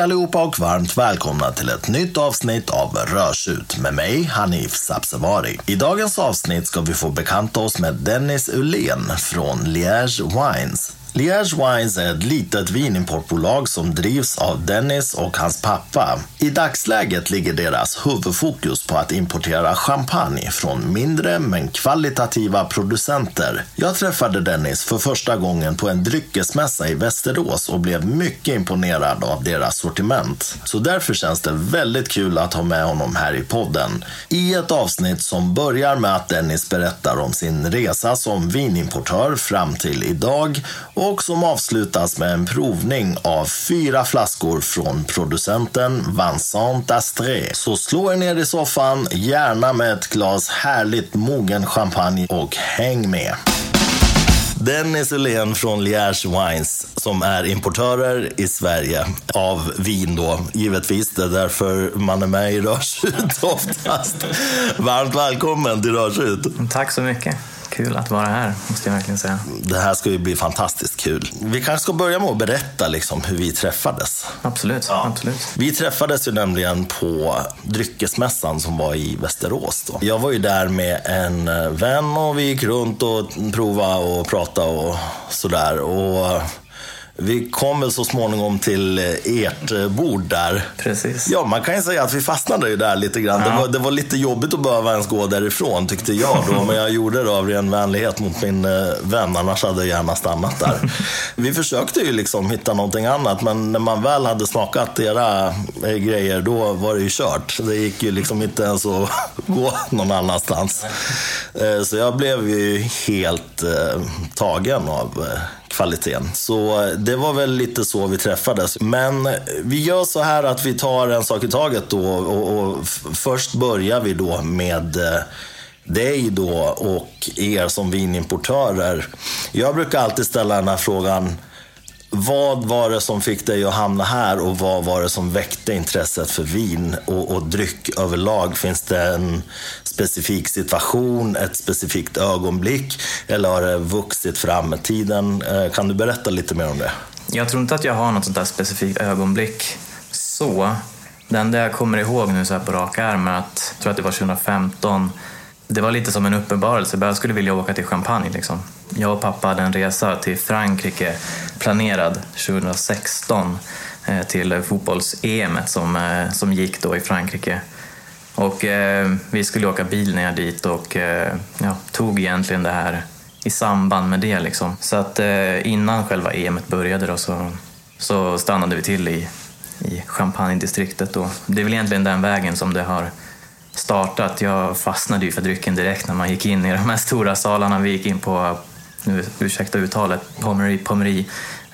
Hej allihopa och varmt välkomna till ett nytt avsnitt av Rörsut med mig, Hanif Sabsevari. I dagens avsnitt ska vi få bekanta oss med Dennis Ullén från Liège Wines. Liège Wines är ett litet vinimportbolag som drivs av Dennis och hans pappa. I dagsläget ligger deras huvudfokus på att importera champagne från mindre men kvalitativa producenter. Jag träffade Dennis för första gången på en dryckesmässa i Västerås och blev mycket imponerad av deras sortiment. Så därför känns det väldigt kul att ha med honom här i podden. I ett avsnitt som börjar med att Dennis berättar om sin resa som vinimportör fram till idag och som avslutas med en provning av fyra flaskor från producenten Vincent Astré. Så slå er ner i soffan, gärna med ett glas härligt mogen champagne och häng med. Dennis Ullén från Liège Wines som är importörer i Sverige av vin då, givetvis. Det är därför man är med i Rörsut oftast. Varmt välkommen till Rörsut. Tack så mycket. Kul att vara här, måste jag verkligen säga. Det här ska ju bli fantastiskt kul. Vi kanske ska börja med att berätta liksom hur vi träffades. Absolut, ja. absolut. Vi träffades ju nämligen på dryckesmässan som var i Västerås. Då. Jag var ju där med en vän och vi gick runt och provade och pratade och sådär. Och vi kom väl så småningom till eh, ert eh, bord där. Precis. Ja, man kan ju säga att vi fastnade ju där lite grann. Ja. Det, var, det var lite jobbigt att behöva ens gå därifrån tyckte jag då. Men jag gjorde det av ren vänlighet mot min eh, vän. Annars hade jag gärna stannat där. vi försökte ju liksom hitta någonting annat. Men när man väl hade smakat era grejer, då var det ju kört. Det gick ju liksom inte ens att gå någon annanstans. Så jag blev ju helt tagen av kvaliteten. Så eh, det var väl lite så vi träffades. Men vi gör så här att vi tar en sak i taget då och, och först börjar vi då med eh, dig då och er som vinimportörer. Jag brukar alltid ställa den här frågan vad var det som fick dig att hamna här och vad var det som väckte intresset för vin och, och dryck överlag? Finns det en specifik situation, ett specifikt ögonblick eller har det vuxit fram med tiden? Eh, kan du berätta lite mer om det? Jag tror inte att jag har något sånt där specifikt ögonblick så. Det enda jag kommer ihåg nu så här på rak arm är att, jag tror att det var 2015, det var lite som en uppenbarelse. Jag skulle vilja åka till Champagne. Liksom. Jag och pappa hade en resa till Frankrike planerad 2016 eh, till fotbolls-EM som, eh, som gick då i Frankrike. Och eh, vi skulle åka bil ner dit och eh, ja, tog egentligen det här i samband med det. Liksom. Så att eh, innan själva EM började då, så, så stannade vi till i, i Champagne-distriktet. Då. Det är väl egentligen den vägen som det har startat. Jag fastnade ju för drycken direkt när man gick in i de här stora salarna. Vi gick in på, nu, ursäkta uttalet, Pommery, Pommery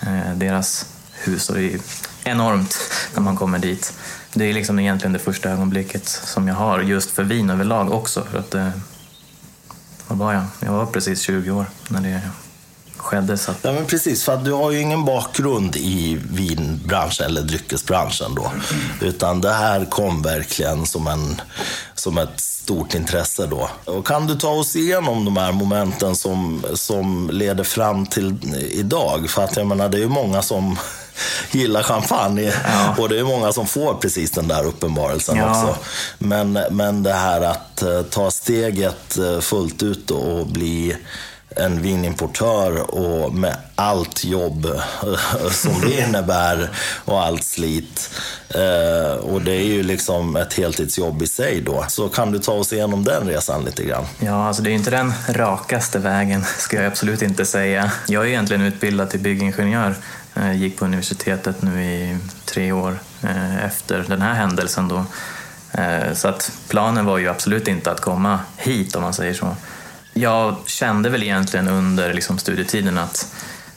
eh, deras hus. Och det är enormt när man kommer dit. Det är liksom egentligen det första ögonblicket som jag har just för vin överlag också. För att, eh, vad var jag? Jag var precis 20 år när det skedde. Så. Ja, men precis, för att du har ju ingen bakgrund i vinbranschen eller dryckesbranschen då. Utan det här kom verkligen som, en, som ett stort intresse då. Och kan du ta oss igenom de här momenten som, som leder fram till idag? För att jag menar, det är ju många som gillar champagne. Ja. Och det är många som får precis den där uppenbarelsen ja. också. Men, men det här att uh, ta steget uh, fullt ut och bli en vinimportör och med allt jobb eh, som det innebär och allt slit. Eh, och det är ju liksom ett heltidsjobb i sig då. Så kan du ta oss igenom den resan lite grann? Ja, alltså det är inte den rakaste vägen, ska jag absolut inte säga. Jag är egentligen utbildad till byggingenjör. Eh, gick på universitetet nu i tre år efter den här händelsen då. Så att planen var ju absolut inte att komma hit om man säger så jag kände väl egentligen under liksom studietiden att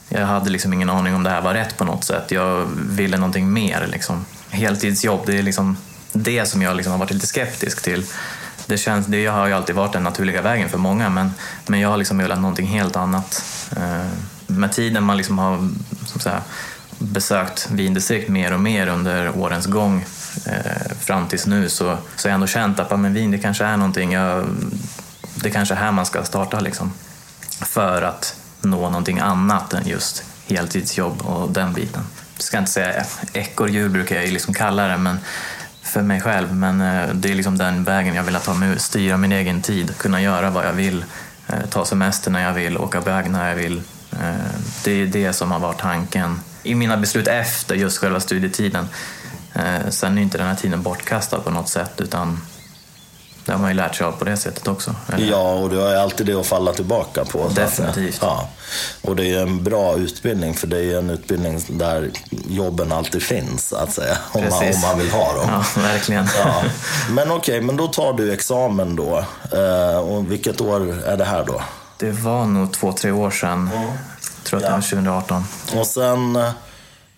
jag hade liksom ingen aning om det här var rätt på något sätt. Jag ville någonting mer. Liksom. Heltidsjobb, det är liksom det som jag liksom har varit lite skeptisk till. Det, känns, det har ju alltid varit den naturliga vägen för många men, men jag har liksom velat någonting helt annat. Eh, med tiden man liksom har som säga, besökt vindistrikt mer och mer under årens gång eh, fram tills nu så, så har jag ändå känt att men vin det kanske är någonting. Jag, det kanske är här man ska starta liksom, för att nå någonting annat än just heltidsjobb och den biten. Jag ska inte säga ekorrhjul brukar jag liksom kalla det, men för mig själv. Men eh, det är liksom den vägen jag vill ta mig ut. Styra min egen tid, kunna göra vad jag vill, eh, ta semester när jag vill, åka iväg när jag vill. Eh, det är det som har varit tanken i mina beslut efter just själva studietiden. Sen är inte den här tiden bortkastad på något sätt utan det har man ju lärt sig av på det sättet också. Eller? Ja, och du har ju alltid det att falla tillbaka på. Definitivt. Ja. Och det är en bra utbildning, för det är en utbildning där jobben alltid finns, att säga. Om, man, om man vill ha dem. Ja, verkligen. Ja. Men okej, okay, men då tar du examen då. Eh, och vilket år är det här då? Det var nog två, tre år sedan. Mm. Jag tror att det var 2018. Och sen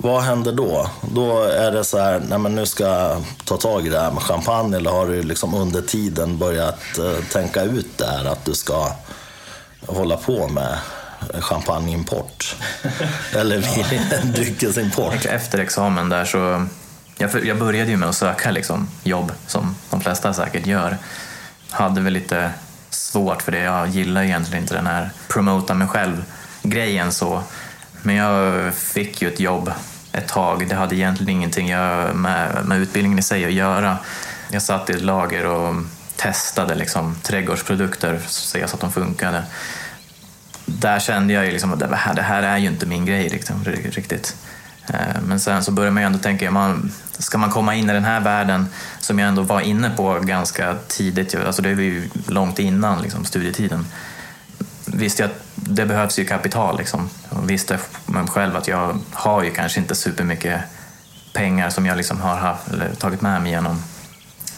vad händer då? Då är det så här, nej men nu ska jag ta tag i det här med champagne eller har du liksom under tiden börjat uh, tänka ut det här att du ska hålla på med champagneimport? eller dryckesimport? Efter examen där så, jag, jag började ju med att söka liksom, jobb som de flesta säkert gör. Hade väl lite svårt för det, jag gillar egentligen inte den här promota mig själv-grejen så. Men jag fick ju ett jobb ett tag. Det hade egentligen ingenting med, med utbildningen i sig att göra. Jag satt i ett lager och testade liksom, trädgårdsprodukter så se så att de funkade. Där kände jag ju liksom att det här, det här är ju inte min grej liksom, riktigt. Eh, men sen så började man ju ändå tänka, man, ska man komma in i den här världen som jag ändå var inne på ganska tidigt, alltså det var ju långt innan liksom, studietiden, visst, jag det behövs ju kapital. Liksom. Jag visste man själv att jag har ju kanske inte supermycket pengar som jag liksom har haft, eller tagit med mig genom,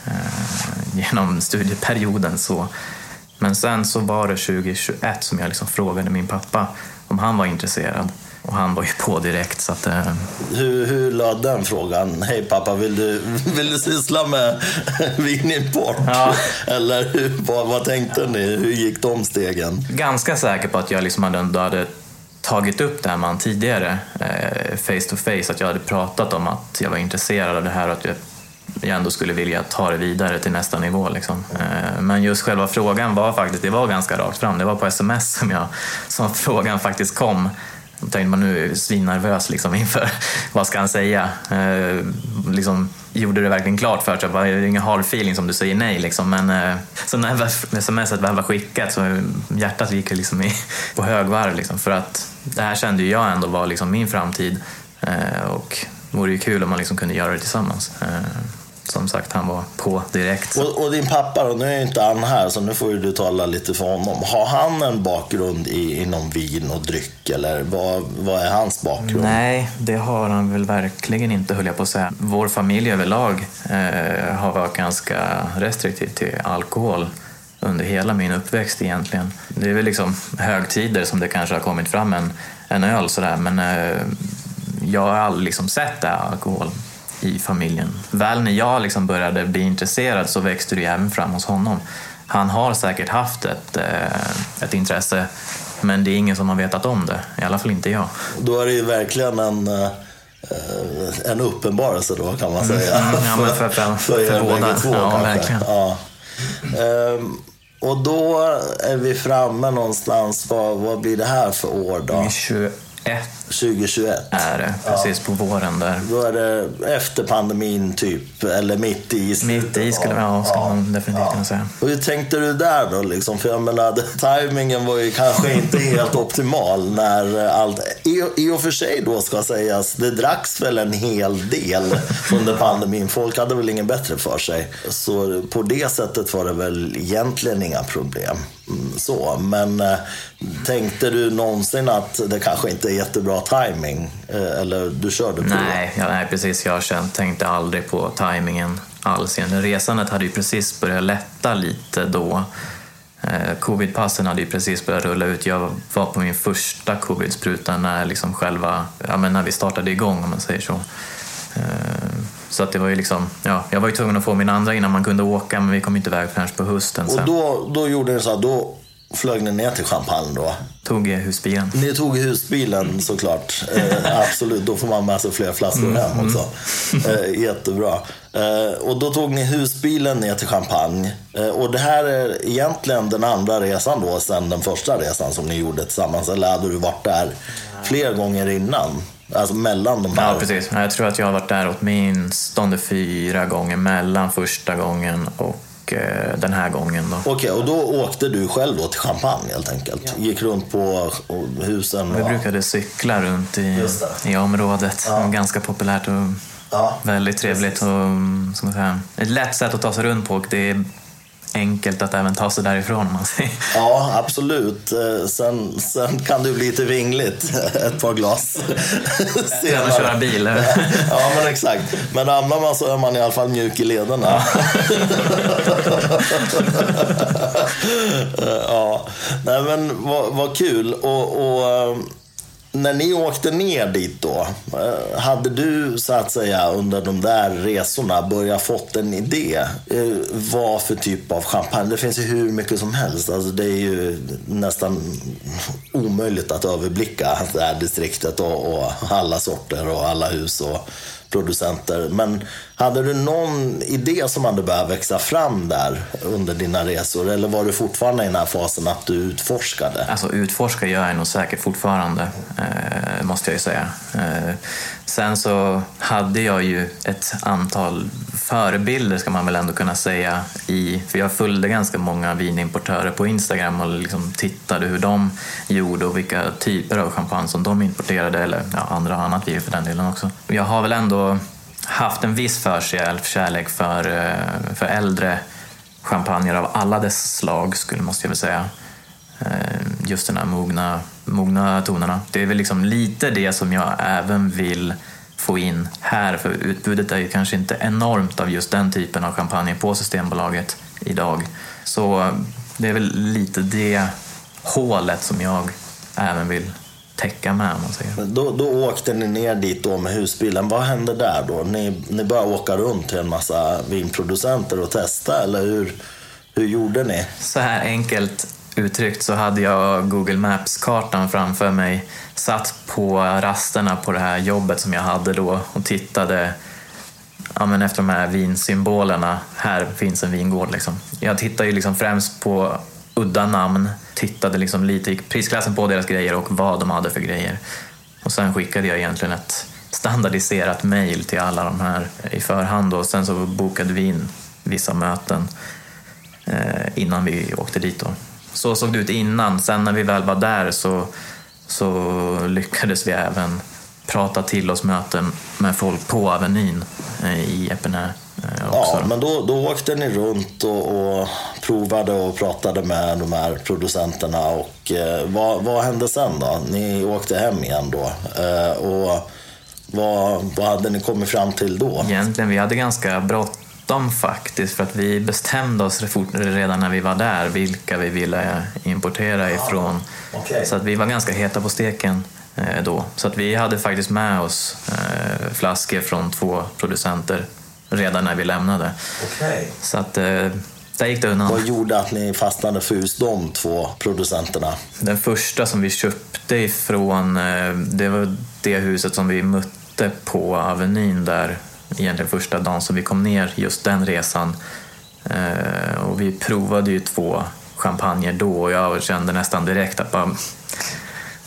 eh, genom studieperioden. Så. Men sen så var det 2021 som jag liksom frågade min pappa om han var intresserad. Och han var ju på direkt. Så att, eh... hur, hur löd den frågan? Hej pappa, vill du, vill du syssla med vinimport? Ja. Eller hur, vad, vad tänkte ni? Hur gick de stegen? Ganska säker på att jag liksom hade, hade tagit upp det här med honom tidigare, eh, face to face, att jag hade pratat om att jag var intresserad av det här och att jag jag ändå skulle vilja ta det vidare till nästa nivå. Liksom. Eh, men just själva frågan var faktiskt, det var ganska rakt fram. Det var på sms som, jag, som frågan faktiskt kom. Då tänkte man nu är svinnervös liksom inför vad ska han säga. Eh, liksom, gjorde det verkligen klart för sig. Det är ingen hard feeling som du säger nej. Liksom. Men eh, så när smset väl var skickat så hjärtat gick liksom i, på högvarv. Liksom, för att det här kände jag ändå var liksom min framtid. Eh, och det vore ju kul om man liksom kunde göra det tillsammans. Eh, som sagt, han var på direkt. Och, och, din pappa då, nu är inte han här så nu får ju du tala lite för honom. Har han en bakgrund i, inom vin och dryck eller vad, vad är hans bakgrund? Nej, det har han väl verkligen inte höll jag på att säga. Vår familj överlag eh, har varit ganska restriktiv till alkohol under hela min uppväxt egentligen. Det är väl liksom högtider som det kanske har kommit fram en, en öl sådär men eh, jag har aldrig liksom sett det alkohol i familjen. Väl när jag liksom började bli intresserad så växte det även fram hos honom. Han har säkert haft ett, eh, ett intresse men det är ingen som har vetat om det, i alla fall inte jag. Då är det ju verkligen en, eh, en uppenbarelse då kan man säga. Mm, ja, men för, för, för, för båda. Två, ja, verkligen. Ja. Ehm, och då är vi framme någonstans, vad, vad blir det här för år då? 21 2021. Är det, precis ja. på våren där. Då är det efter pandemin typ, eller mitt i. Mitt i skulle, ja, skulle ja. man definitivt kunna säga. Och hur tänkte du där då? Liksom? För jag menar, tajmingen var ju kanske inte helt optimal när allt... I, I och för sig då ska sägas, det dracks väl en hel del under pandemin. Folk hade väl ingen bättre för sig. Så på det sättet var det väl egentligen inga problem. Mm, så, men äh, tänkte du någonsin att det kanske inte är jättebra timing äh, Eller du körde på nej, ja, nej, precis. Jag tänkte aldrig på tajmingen alls. Resandet hade ju precis börjat lätta lite då. Eh, Covidpassen hade ju precis börjat rulla ut. Jag var på min första covidspruta när, liksom själva, ja, men när vi startade igång om man säger så. Så att det var ju liksom, ja, jag var ju tvungen att få min andra innan man kunde åka men vi kom inte iväg förrän på hösten. Och då, då gjorde ni så här, då flög ni ner till Champagne då? Tog husbilen. Ni tog husbilen såklart. Eh, absolut, då får man med sig fler flaskor mm, hem också. Eh, jättebra. Eh, och då tog ni husbilen ner till Champagne. Eh, och det här är egentligen den andra resan då, sen den första resan som ni gjorde tillsammans. Eller hade du varit där fler gånger innan? Alltså mellan de här? Ja, precis. Jag tror att jag har varit där åtminstone fyra gånger mellan första gången och eh, den här gången. Då. Okej, och då åkte du själv då till Champagne helt enkelt? Gick runt på husen? Vi och- brukade cykla runt i, i området. Det var ganska populärt och Ja. väldigt trevligt. Och, mm, ska man säga, ett lätt sätt att ta sig runt på och det är enkelt att även ta sig därifrån. om Man säger. Ja, absolut. Eh, Sen, sen kan det bli lite vingligt, ett par glas Än att köra bil. Ja, men exakt. Men ramlar man så är man i alla fall mjuk i lederna. ja, nej men vad, vad kul. Och, och eh, när ni åkte ner dit då, eh, hade du så att säga under de där resorna börjat fått en idé? Eh, vad för typ av champagne? Det finns ju hur mycket som helst. Alltså det är ju nästan omöjligt att överblicka det här distriktet och, och alla sorter och alla hus och producenter. Men hade du någon idé som hade börjat växa fram där under dina resor? Eller var du fortfarande i den här fasen att du utforskade? Alltså utforska gör jag nog säkert fortfarande, eh, måste jag ju säga. Eh, sen så hade jag ju ett antal förebilder, ska man väl ändå kunna säga, i, för jag följde ganska många vinimportörer på Instagram och liksom tittade hur de gjorde och vilka typer av champagne som de importerade, eller ja, andra annat vin för den delen också. Jag har väl ändå haft en viss förkärlek för, eh, för äldre champagner av alla dess slag, skulle måste jag väl säga. Eh, just den här mogna, mogna tonerna. Det är väl liksom lite det som jag även vill få in här, för utbudet är ju kanske inte enormt av just den typen av champagne på Systembolaget idag. Så det är väl lite det hålet som jag även vill täcka med, man säger. Då, då åkte ni ner dit då med husbilen. Vad hände där då? Ni, ni började åka runt till en massa vinproducenter och testa, eller hur, hur gjorde ni? Så här enkelt uttryckt så hade jag Google Maps-kartan framför mig, satt på rasterna på det här jobbet som jag hade då och tittade ja, men efter de här vinsymbolerna. Här finns en vingård. Liksom. Jag tittade ju liksom främst på udda namn, tittade liksom lite i prisklassen på deras grejer och vad de hade för grejer. Och sen skickade jag egentligen ett standardiserat mail till alla de här i förhand och sen så bokade vi in vissa möten eh, innan vi åkte dit. Då. Så såg det ut innan. Sen när vi väl var där så, så lyckades vi även prata till oss möten med folk på Avenyn eh, i Epinay eh, också. Ja, men då, då åkte ni runt och, och provade och pratade med de här producenterna. Och eh, vad, vad hände sen då? Ni åkte hem igen då. Eh, och vad, vad hade ni kommit fram till då? Egentligen, vi hade ganska bråttom faktiskt för att vi bestämde oss redan när vi var där vilka vi ville importera ifrån. okej. Så att vi var ganska heta på steken eh, då. Så att vi hade faktiskt med oss eh, flaskor från två producenter redan när vi lämnade. Okej. Så att eh, där gick det undan. Vad gjorde att ni fastnade för just de två producenterna? Den första som vi köpte ifrån, eh, det var det huset som vi mötte på Avenyn där egentligen första dagen som vi kom ner, just den resan. Eh, Och vi provade ju två champagner då och jag kände nästan direkt att bara,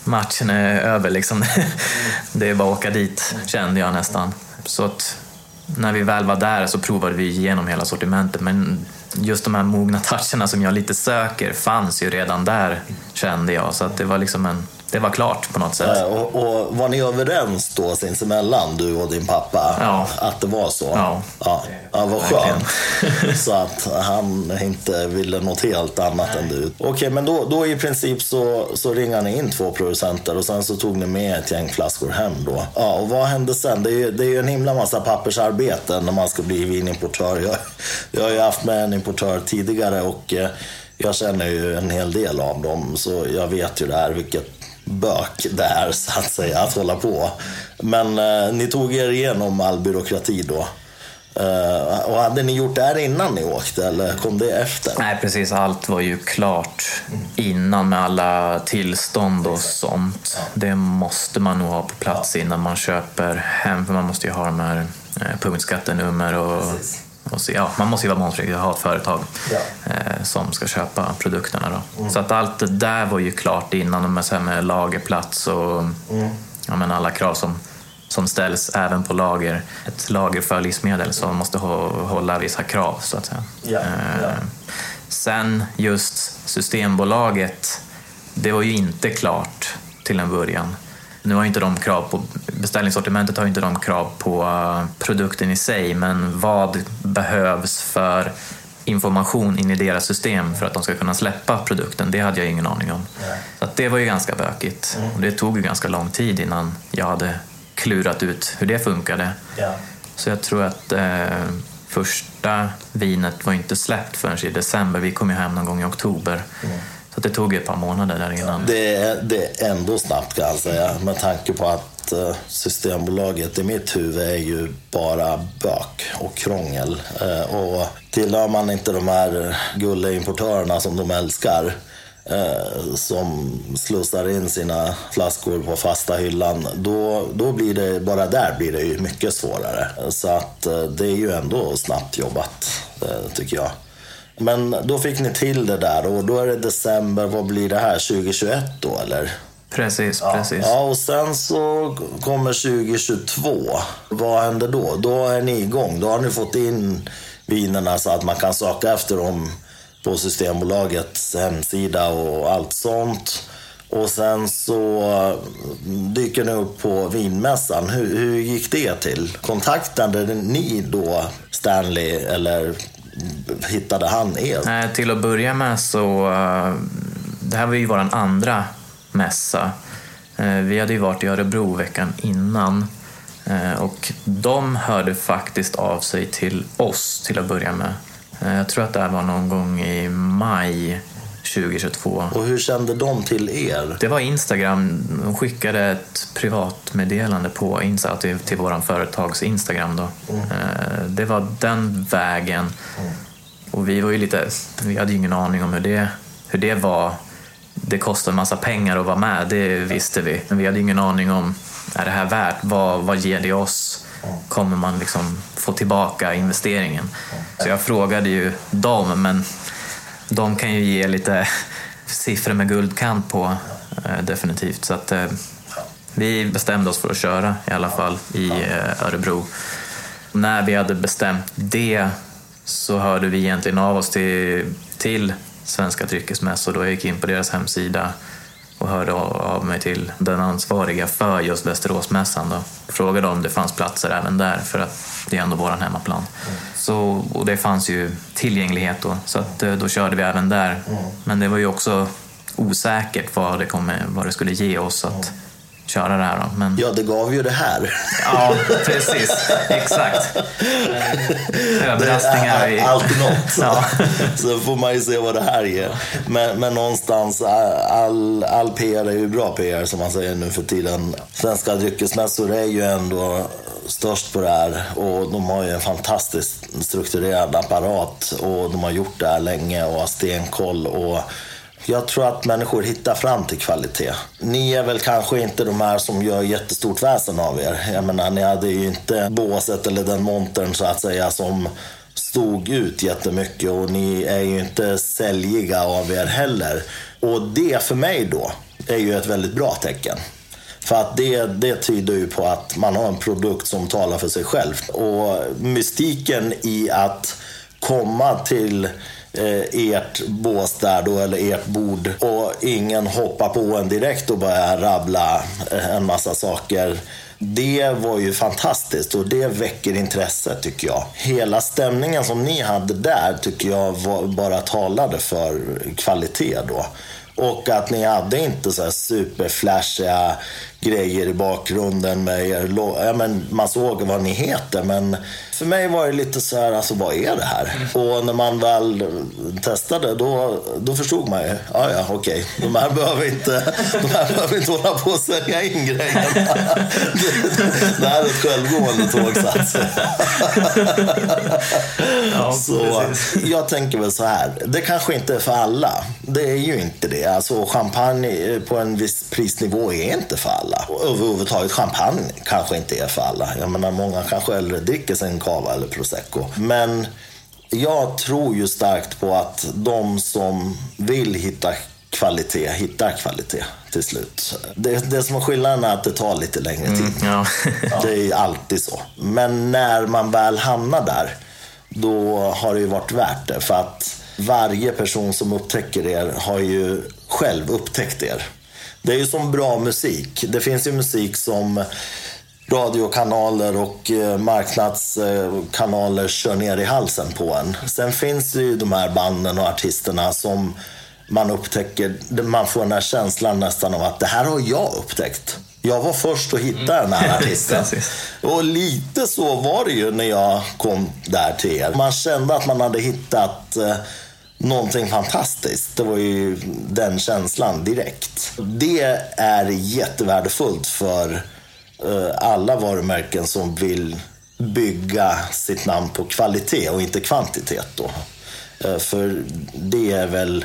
matchen är över liksom. Det är bara att åka dit, kände jag nästan. Så att när vi väl var där så provade vi igenom hela sortimentet men just de här mogna toucherna som jag lite söker fanns ju redan där kände jag. Så att det var liksom en, det var klart på något sätt. Eh, Och, och var ni överens då sinsemellan, du och din pappa, Ja. att det var så? Ja. Ja, ja vad skönt. så att han inte ville något helt annat än du. Okej, men då, då i princip så, så ringade ni in två producenter och sen så tog ni med ett gäng flaskor hem då. Ja, och vad hände sen? Det är ju det är ju en himla massa pappersarbete när man ska bli vinimportör. Jag, jag har ju haft med en importör tidigare och eh, jag känner ju en hel del av dem så jag vet ju det här vilket bök det är så att säga att hålla på. Men eh, ni tog er igenom all byråkrati då. Eh, och hade ni gjort det här innan ni åkte eller kom det efter? Nej, precis. Allt var ju klart innan med alla tillstånd och sånt. Det måste man nog ha på plats innan man köper hem, för man måste ju ha de här eh, punktskattenummer och, och så, ja, man måste ju vara momspliktig och ha ett företag Ja. eh, som ska köpa produkterna. Då. Så att allt det där var ju klart innan, med, så med lagerplats och ja, men alla krav som som ställs även på lager. Ett lager för livsmedel som måste hålla vissa krav så att säga. Ja, ja. Sen just Systembolaget, det var ju inte klart till en början. Nu har inte de krav på, beställningssortimentet har inte de krav på uh, produkten i sig, men vad behövs för information in i deras system för att de ska kunna släppa produkten, det hade jag ingen aning om. Så det var ju ganska bökigt. Mm. Och det tog ju ganska lång tid innan jag hade klurat ut hur det funkade. Så jag tror att eh, första vinet var inte släppt förrän i december. Vi kom ju hem någon gång i oktober. Så det tog ett par månader där innan. Det är, det är ändå snabbt kan jag säga med tanke på att eh, Systembolaget i mitt huvud är ju bara bök och krångel. Eh, och tillhör man inte de här gulleimportörerna som de älskar eh, som slussar in sina flaskor på fasta hyllan, då, då blir det, bara där blir det ju mycket svårare. Så att det är ju ändå snabbt jobbat, tycker jag. Men då fick ni till det där och då är det december, vad blir det här, 2021 då eller? Precis, precis. Ja, och sen så kommer 2022. Vad händer då? Då är ni igång. Då har ni fått in vinerna så att man kan söka efter dem på Systembolagets hemsida och allt sånt. Och sen så dyker ni upp på vinmässan. Hur, hur gick det till? Kontaktade ni då Stanley eller hittade han er? Nej, till att börja med så... Eh, det här var ju vår andra mässa. Eh, vi hade ju varit i Örebro veckan innan. Eh, och de hörde faktiskt av sig till oss till att börja med. Jag tror att det här var någon gång i maj 2022. Och hur kände de till er? Det var Instagram. De skickade ett privatmeddelande på Insta till, till vår företags Instagram. Då. Eh, Det var den vägen. Och vi var ju lite, vi hade ju ingen aning om hur det, hur det var. Det kostar en massa pengar att vara med, det visste vi. Men vi hade ingen aning om, är det här värt? Vad, vad ger det oss? Kommer man liksom få tillbaka investeringen? Så jag frågade ju dem, men de kan ju ge lite siffror med guldkant på, eh, definitivt. Så att, eh, vi bestämde oss för att köra i alla fall i eh, Örebro. När vi hade bestämt det så hörde vi egentligen av oss till, till Svenska dryckesmässor. Då jag gick in på deras hemsida och hörde av av mig till den ansvariga för just Västeråsmässan. Då. Frågade om det fanns platser även där, för att det är ändå vår hemmaplan. Så, och det fanns ju tillgänglighet då, så att, eh, då körde vi även där. Men det var ju också osäkert vad det, kommer, vad det skulle ge oss att köra det här. Då. Men, Ja, det gav ju det här. ja, precis. Exakt. Överraskningar. i- Alltid något. Ja. Så får man ju se vad det här ger. Men, men någonstans, all, all PR är ju bra PR som man säger nu för tiden. Svenska dryckesmässor är ju ändå störst på det här och de har ju en fantastiskt strukturerad apparat och de har gjort det här länge och har stenkoll. Och jag tror att människor hittar fram till kvalitet. Ni är väl kanske inte de här som gör jättestort väsen av er. Jag menar, ni hade ju inte båset eller den montern så att säga som stod ut jättemycket och ni är ju inte säljiga av er heller. Och det för mig då är ju ett väldigt bra tecken. För att det, det tyder ju på att man har en produkt som talar för sig själv. Och mystiken i att komma till eh, ert bås där då, eller ert bord och ingen hoppar på en direkt och börjar rabbla eh, en massa saker. Det var ju fantastiskt och det väcker intresse tycker jag. Hela stämningen som ni hade där tycker jag var, bara talade för kvalitet då. Och att ni hade inte så här superflashiga grejer i bakgrunden med er. Ja, men man såg vad ni heter, men för mig var det lite så här, alltså vad är det här? Och när man väl testade, då, då förstod man ju. Ja, ja, okej. De här behöver inte, de här behöver inte hålla på och sälja in grejerna. Det, här är ett självgående tåg, så att säga. Ja, Så precis. jag tänker väl så här. Det kanske inte är för alla. Det är ju inte det. Alltså champagne på en viss prisnivå är inte för alla. Och överhuvudtaget champagne kanske inte är för alla. Jag menar många kanske hellre dricker sin cava eller prosecco. Men jag tror ju starkt på att de som vill hitta kvalitet hittar kvalitet till slut. Det, det som är skillnaden är att det tar lite längre tid. Ja. Det är alltid så. Men när man väl hamnar där, då har det ju varit värt det. För att varje person som upptäcker er har ju själv upptäckt er. Det är ju som bra musik. Det finns ju musik som radiokanaler och eh, marknadskanaler kör ner i halsen på en. Sen finns det ju de här banden och artisterna som man upptäcker, man får den här känslan nästan av att det här har jag upptäckt. Jag var först att hitta den här artisten. Precis. och lite så var det ju när jag kom där till er. Man kände att man hade hittat eh, någonting fantastiskt. Det var ju den känslan direkt. Det är jättevärdefullt för eh, alla varumärken som vill bygga sitt namn på kvalitet och inte kvantitet. Då. Eh, för det är väl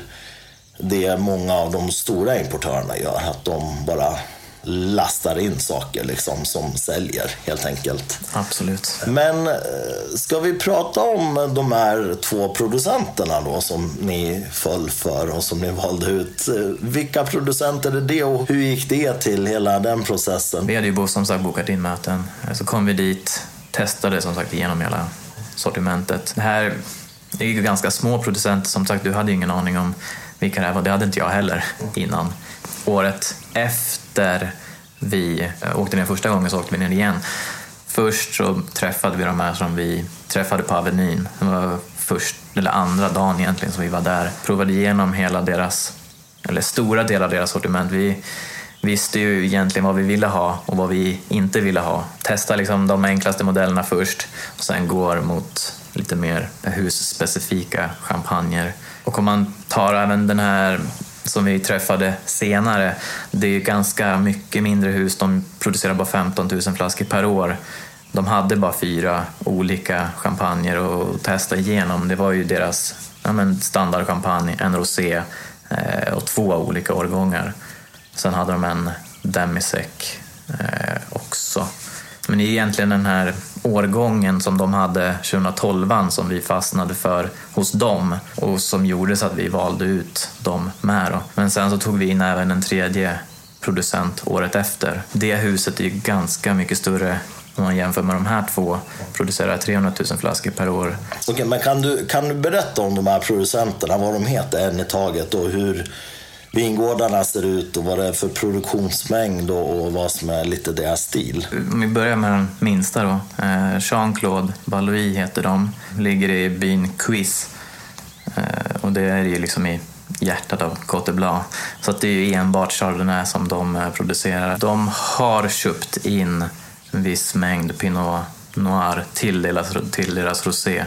det många av de stora importörerna gör. Att de bara lastar in saker liksom, som säljer helt enkelt. Absolut. Men eh, ska vi prata om de här två producenterna då som ni föll för och som ni valde ut. Eh, Vilka producenter är det och hur gick det till hela den processen? Vi hade ju som sagt bokat in möten. Så kom vi dit, testade som sagt igenom hela sortimentet. Det här det är ju ganska små producenter. Som sagt, du hade ju ingen aning om vilka det här var. Det hade inte jag heller innan. Året efter vi eh, åkte ner första gången så åkte vi ner igen. Först så träffade vi de här som vi träffade på Avenyn. Det var först, eller andra dagen egentligen som vi var där. Provade igenom hela deras, eller stora delar av deras sortiment. Vi visste ju egentligen vad vi ville ha och vad vi inte ville ha. Testa liksom de enklaste modellerna först och sen går mot lite mer husspecifika champagner. Och om man tar även den här som vi träffade senare, det är ju ganska mycket mindre hus. De producerar bara 15 000 flaskor per år. De hade bara fyra olika champagner att testa igenom. Det var ju deras ja, men standardchampagne, en rosé eh, och två olika årgångar. Sen hade de en demisec eh, det är egentligen den här årgången som de hade 2012 som vi fastnade för hos dem och som gjorde så att vi valde ut dem med. Då. Men sen så tog vi in även en tredje producent året efter. Det huset är ju ganska mycket större om man jämför med de här två. Producerar 300 000 flaskor per år. Okej, men kan du, kan du berätta om de här producenterna, vad de heter en i taget och hur vingårdarna ser ut och vad det är för produktionsmängd och, och vad som är lite deras stil? Om vi börjar med den minsta då. Eh, Jean-Claude Baloui heter de. Ligger i byn Quiz. Eh, och det är ju liksom i hjärtat av Cote Blanc. Så att det är ju enbart Chardonnay som de eh, producerar. De har köpt in en viss mängd Pinot Noir till deras, till deras rosé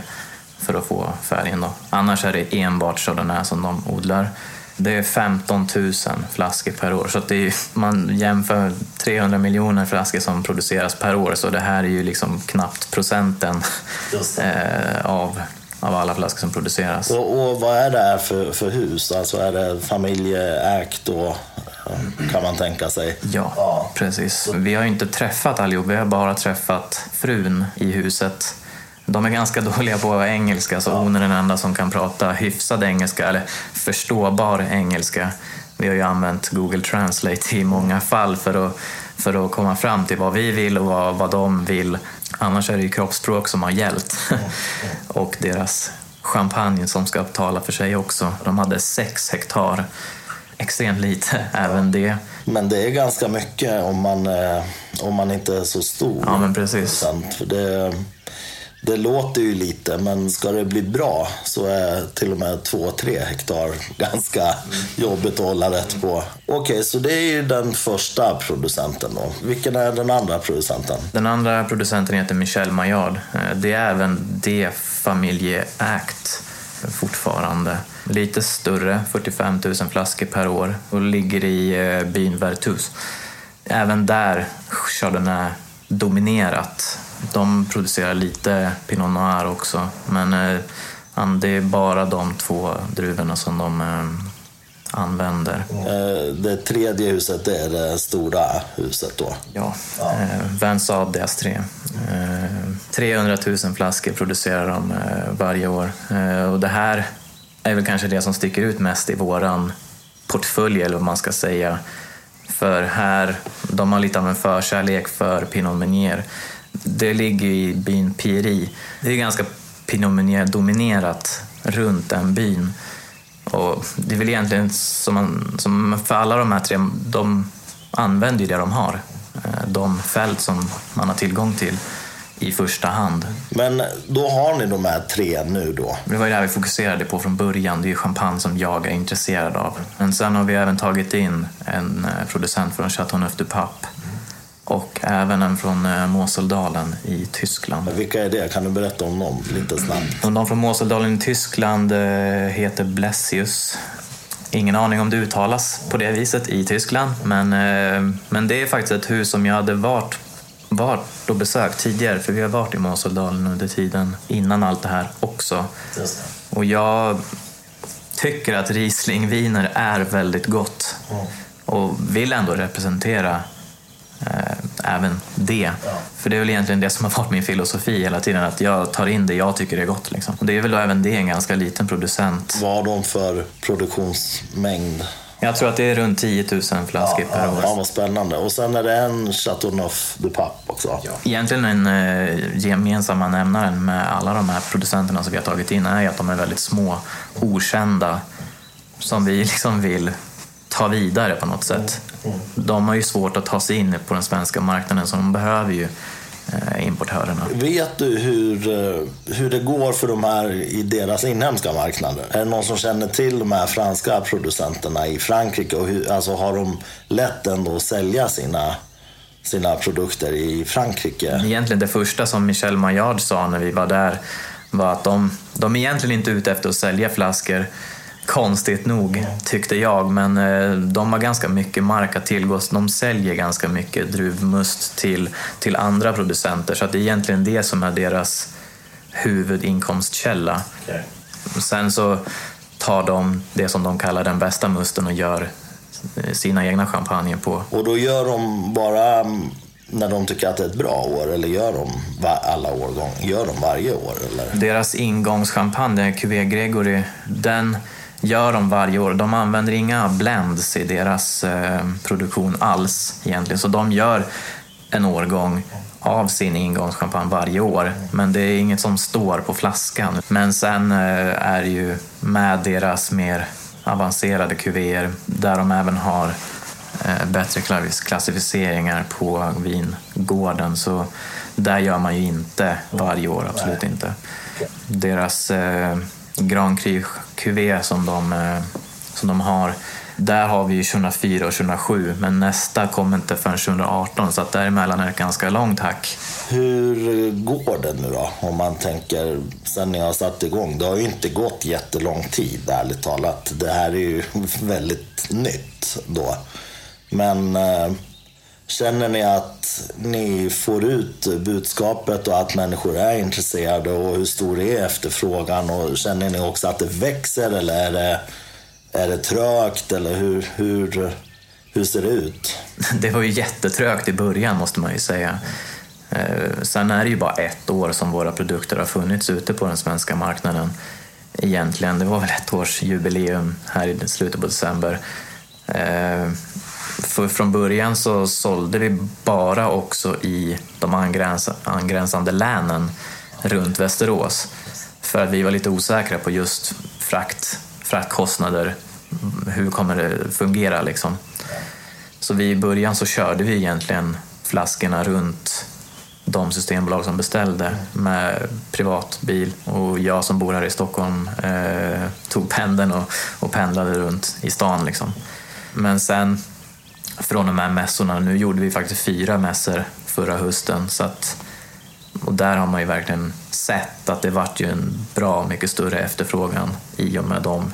för att få färgen. Då. Annars är det enbart Chardonnay som de odlar. Det är 15 000 flaskor per år. Så att det är, man jämför 300 miljoner flaskor som produceras per år så det här är ju liksom knappt procenten eh, av, av alla flaskor som produceras. Och, och vad är det här för, för hus? Alltså är det familjeägt då, kan man tänka sig? Ja, Ja. precis. Vi har ju inte träffat allihop, vi har bara träffat frun i huset. De är ganska dåliga på engelska, så hon är den enda som kan prata hyfsad engelska, eller förståbar engelska. Vi har ju använt Google Translate i många fall för att, för att komma fram till vad vi vill och vad, vad de vill. Annars är det ju kroppsspråk som har gällt. och deras champagne som ska tala för sig också. De hade sex hektar. Extremt lite, även det. Men det är ganska mycket om man, eh, om man inte är så stor. Ja, men precis. För det, det låter ju lite, men ska det bli bra så är till och med två, tre hektar ganska jobbigt att hålla rätt på. Okej, så det är ju den första producenten då. Vilken är den andra producenten? Den andra producenten heter Michel Maillard. Eh, det är även det familjeägt fortfarande. Lite större, 45 000 flaskor per år och ligger i eh, byn Vertus. Även där Chardonnay dominerat. De producerar lite Pinot Noir också men eh, det är bara de två druvorna som de eh, använder. Eh, Det tredje huset det är det stora huset då. Ja, eh, Vansad DS3. Eh, 300 000 flaskor producerar de varje år. Och det här är väl kanske det som sticker ut mest i våran portfölj, eller vad man ska säga. För här, de har lite av en förkärlek för Pinot Meunier. Det ligger i byn Pieri. Det är ganska Pinot Meunier-dominerat runt den byn. Och det är väl egentligen som, man, som för alla de här tre, de använder ju det de har. Eh, de fält som man har tillgång till i första hand. Men då har ni de här tre nu då? Det var ju det här vi fokuserade på från början. Det är ju champagne som jag är intresserad av. Men sen har vi även tagit in en eh, producent från Chateauneuf du Pape och även en från eh, Moseldalen i Tyskland. Vilka är det? Kan du berätta om dem lite snabbt? De från Moseldalen i Tyskland eh, heter Blessius. Ingen aning om det uttalas på det viset i Tyskland, men, men det är faktiskt ett hus som jag hade varit varit och besökt tidigare, för vi har varit i Moseldalen under tiden innan allt det här också. Och jag tycker att Rieslingviner är väldigt gott mm. och vill ändå representera eh, även det. Ja. För det är väl egentligen det som har varit min filosofi hela tiden, att jag tar in det jag tycker är gott. Liksom. Och det är väl då även det en ganska liten producent. Vad har de för produktionsmängd? Jag tror att det är runt 10 000 flaskor ja, per år. Ja, vad spännande. Och sen är det en Chateauneuf du Pape också. Ja. Egentligen den eh, gemensamma nämnaren med alla de här producenterna som vi har tagit in är att de är väldigt små, okända, som vi liksom vill ta vidare på något sätt. Mm. Mm. De har ju svårt att ta sig in på den svenska marknaden så de behöver ju Eh, importörerna. Vet du hur, eh, hur det går för de här i deras inhemska marknader? Är det någon som känner till de här franska producenterna i Frankrike? Och hur, alltså har de lätt ändå att sälja sina sina produkter i Frankrike. Egentligen det första som Michel Maillard sa när vi var där var att de, de är egentligen inte ute efter att sälja flaskor Konstigt nog, tyckte jag, men eh, de har ganska mycket mark att tillgå. De säljer ganska mycket druvmust till, till andra producenter, så det är egentligen det som är deras huvudinkomstkälla. Okay. Sen så tar de det som de kallar den bästa musten och gör eh, sina egna champagner på. Och då gör de bara när de tycker att det är ett bra år eller gör de alla årgång? Gör de varje år? Eller? Deras ingångschampagne, Cuvée Gregory, den gör de varje år. De använder inga blends i deras eh, produktion alls egentligen, så de gör en årgång av sin ingångschampagne varje år. Men det är inget som står på flaskan. Men sen eh, är det ju med deras mer avancerade kuvéer där de även har eh, bättre klassificeringar på vingården så där gör man ju inte varje år, absolut inte. Deras Grand Cru QV som de, eh, som de har. Där har vi 2004 och 2007 men nästa kommer inte förrän 2018 så att däremellan är det ett ganska långt hack. Hur går det nu då om man tänker sen ni har satt igång? Det har ju inte gått jättelång tid ärligt talat. Det här är ju väldigt nytt då. Men eh, Känner ni att ni får ut budskapet och att människor är intresserade och hur stor är efterfrågan? Och känner ni också att det växer eller är det, är det trögt eller hur, hur, hur ser det ut? Det var ju jättetrögt i början måste man ju säga. Eh, sen är det ju bara ett år som våra produkter har funnits ute på den svenska marknaden. Egentligen, det var väl ett års jubileum här i slutet på december. Eh, för från början så sålde vi bara också i de angräns angränsande länen runt Västerås. För att vi var lite osäkra på just frakt, fraktkostnader. Hur kommer det fungera liksom? Så vi i början så körde vi egentligen flaskorna runt de systembolag som beställde med privatbil och jag som bor här i Stockholm eh, tog pendeln och, och pendlade runt i stan. Liksom. Men sen från de här mässorna. Nu gjorde vi faktiskt fyra mässor förra hösten så att, och där har man ju verkligen sett att det vart ju en bra mycket större efterfrågan i och med dem.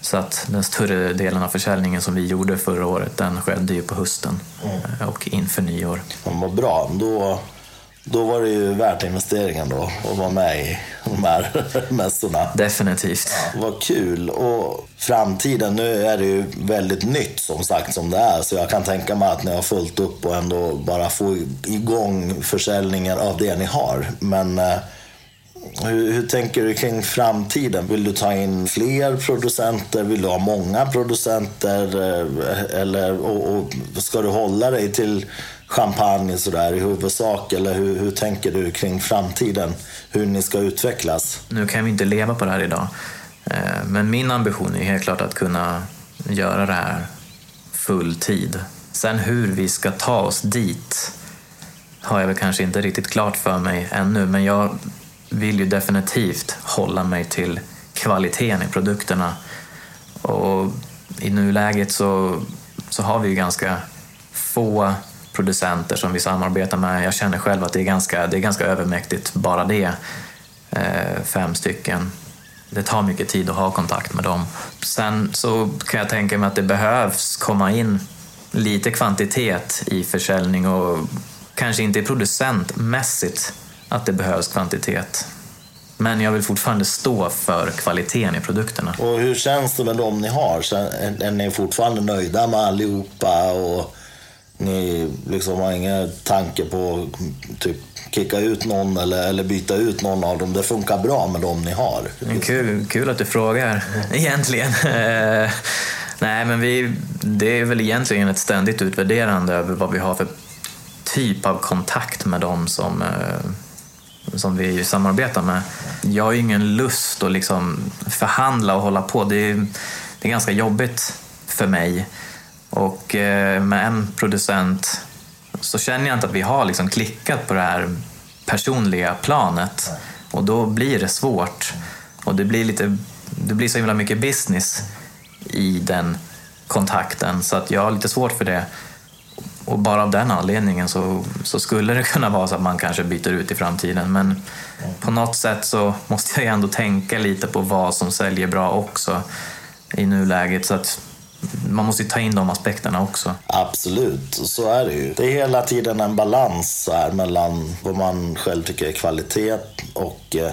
Så att den större delen av försäljningen som vi gjorde förra året den skedde ju på hösten mm. och inför nyår. Ja, vad bra. Då då var det ju värt investeringen då att vara med i de här mässorna. Definitivt. Ja, vad kul. Och framtiden, nu är det ju väldigt nytt som sagt som det är. Så jag kan tänka mig att ni har fullt upp och ändå bara få igång försäljningen av det ni har. Men eh, hur, hur, tänker du kring framtiden? Vill du ta in fler producenter? Vill du ha många producenter? Eh, eller, och, och ska du hålla dig till champagne sådär i huvudsak? Eller hur, hur tänker du kring framtiden? Hur ni ska utvecklas? Nu kan vi inte leva på det här idag. Eh, men min ambition är helt klart att kunna göra det här full tid. Sen hur vi ska ta oss dit har jag väl kanske inte riktigt klart för mig ännu, men jag vill ju definitivt hålla mig till kvaliteten i produkterna. Och i nuläget så, så har vi ju ganska få producenter som vi samarbetar med. Jag känner själv att det är ganska, det är ganska övermäktigt, bara det. Eh, fem stycken. Det tar mycket tid att ha kontakt med dem. Sen så kan jag tänka mig att det behövs komma in lite kvantitet i försäljning och kanske inte producentmässigt att det behövs kvantitet. Men jag vill fortfarande stå för kvaliteten i produkterna. Och hur känns det med dem ni har? Är ni fortfarande nöjda med allihopa? Och ni liksom har ingen tanke på typ kicka ut någon eller, eller byta ut någon av dem. Det funkar bra med dem ni har. Mm, kul, kul att du frågar, egentligen. Eh, nej, men vi, det är väl egentligen ett ständigt utvärderande över vad vi har för typ av kontakt med dem som, eh, som vi samarbetar med. Jag har ju ingen lust att liksom förhandla och hålla på. Det är, det är ganska jobbigt för mig. Och eh, med en producent så känner jag inte att vi har liksom klickat på det här personliga planet. Och då blir det svårt. Och det blir, lite, det blir så himla mycket business i den kontakten så att jag har lite svårt för det. Och bara av den anledningen så, så skulle det kunna vara så att man kanske byter ut i framtiden. Men på något sätt så måste jag ändå tänka lite på vad som säljer bra också i nuläget. Så att man måste ta in de aspekterna också. Absolut, så är det ju. Det är hela tiden en balans här mellan vad man själv tycker är kvalitet och eh,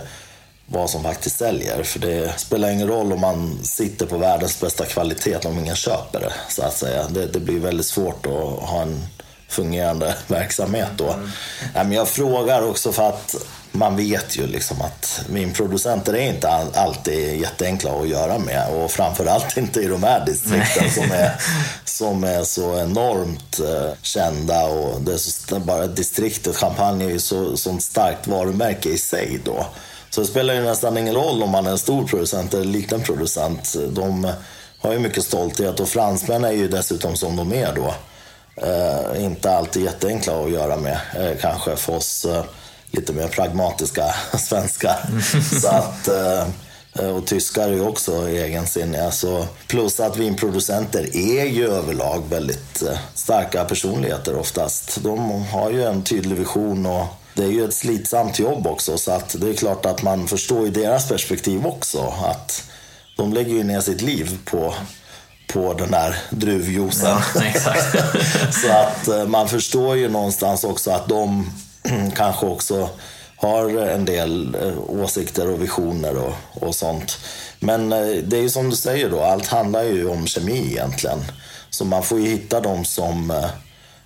vad som faktiskt säljer. För det spelar ingen roll om man sitter på världens bästa kvalitet om ingen köper det. Så att säga. Det, det blir väldigt svårt att ha en fungerande verksamhet då. Mm. jag frågar också för att man vet ju liksom att minproducenter är inte alltid jätteenkla att göra med och framförallt inte i de här distrikten som är, som är så enormt uh, kända och det är så, bara distriktet Champagne är ju så, så starkt varumärke i sig då. Så det spelar ju nästan ingen roll om man är en stor producent eller liten producent. De har ju mycket stolthet och fransmän är ju dessutom som de är då. Eh, inte alltid jätteenkla att göra med, eh, kanske för oss eh, lite mer pragmatiska svenskar. Så att, eh, och tyskar är ju också egensinniga. Så, plus att vinproducenter är ju överlag väldigt eh, starka personligheter oftast. De har ju en tydlig vision och det är ju ett slitsamt jobb också så att det är klart att man förstår i deras perspektiv också att de lägger ju ner sitt liv på på den här druvjuicen. Ja, så att eh, man förstår ju någonstans också att de kanske också har en del eh, åsikter och visioner och, och sånt. Men eh, det är ju som du säger då, allt handlar ju om kemi egentligen. Så man får ju hitta de som eh,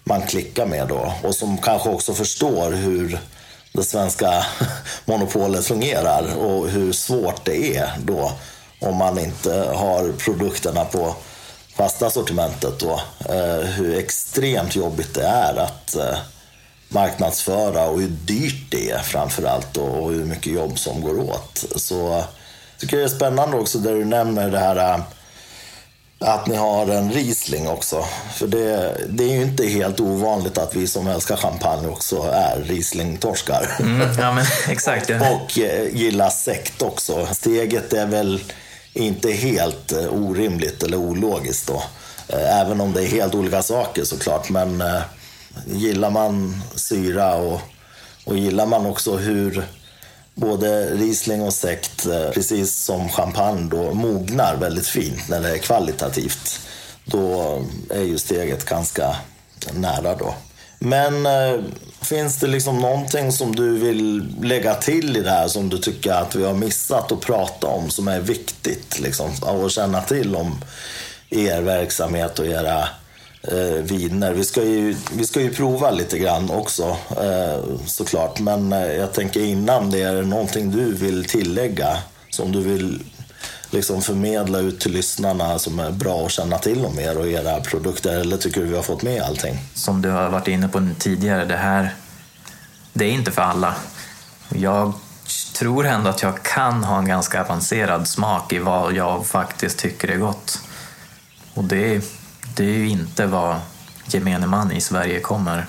man klickar med då och som kanske också förstår hur det svenska monopolet fungerar och hur svårt det är då om man inte har produkterna på fasta sortimentet då. Hur extremt jobbigt det är att marknadsföra och hur dyrt det är framför allt och hur mycket jobb som går åt. Så jag tycker det är spännande också där du nämner det här eh, att ni har en Riesling också. För det, det, är ju inte helt ovanligt att vi som älskar champagne också är Riesling-torskar. Mm, ja, men, exakt. Ja. och eh, gillar sekt också. Steget är väl inte helt eh, orimligt eller ologiskt då. Eh, även om det är helt olika saker såklart. Men gillar man syra och, och gillar man också hur både Riesling och sekt, eh, precis som champagne, då mognar väldigt fint när det är kvalitativt. Då är ju steget ganska nära då. Men eh, finns det liksom någonting som du vill lägga till i det här som du tycker att vi har missat att prata om som är viktigt liksom, att känna till om er verksamhet och era eh, viner. Vi ska, ju, vi ska ju prova lite grann också eh, såklart. Men eh, jag tänker innan det, är det någonting du vill tillägga som du vill liksom förmedla ut till lyssnarna som är bra att känna till om er och era produkter? Eller tycker du vi har fått med allting? Som du har varit inne på tidigare, det här det är inte för alla. Jag tror ändå att jag kan ha en ganska avancerad smak i vad jag faktiskt tycker är gott. Och det, det är ju inte vad gemene man i Sverige kommer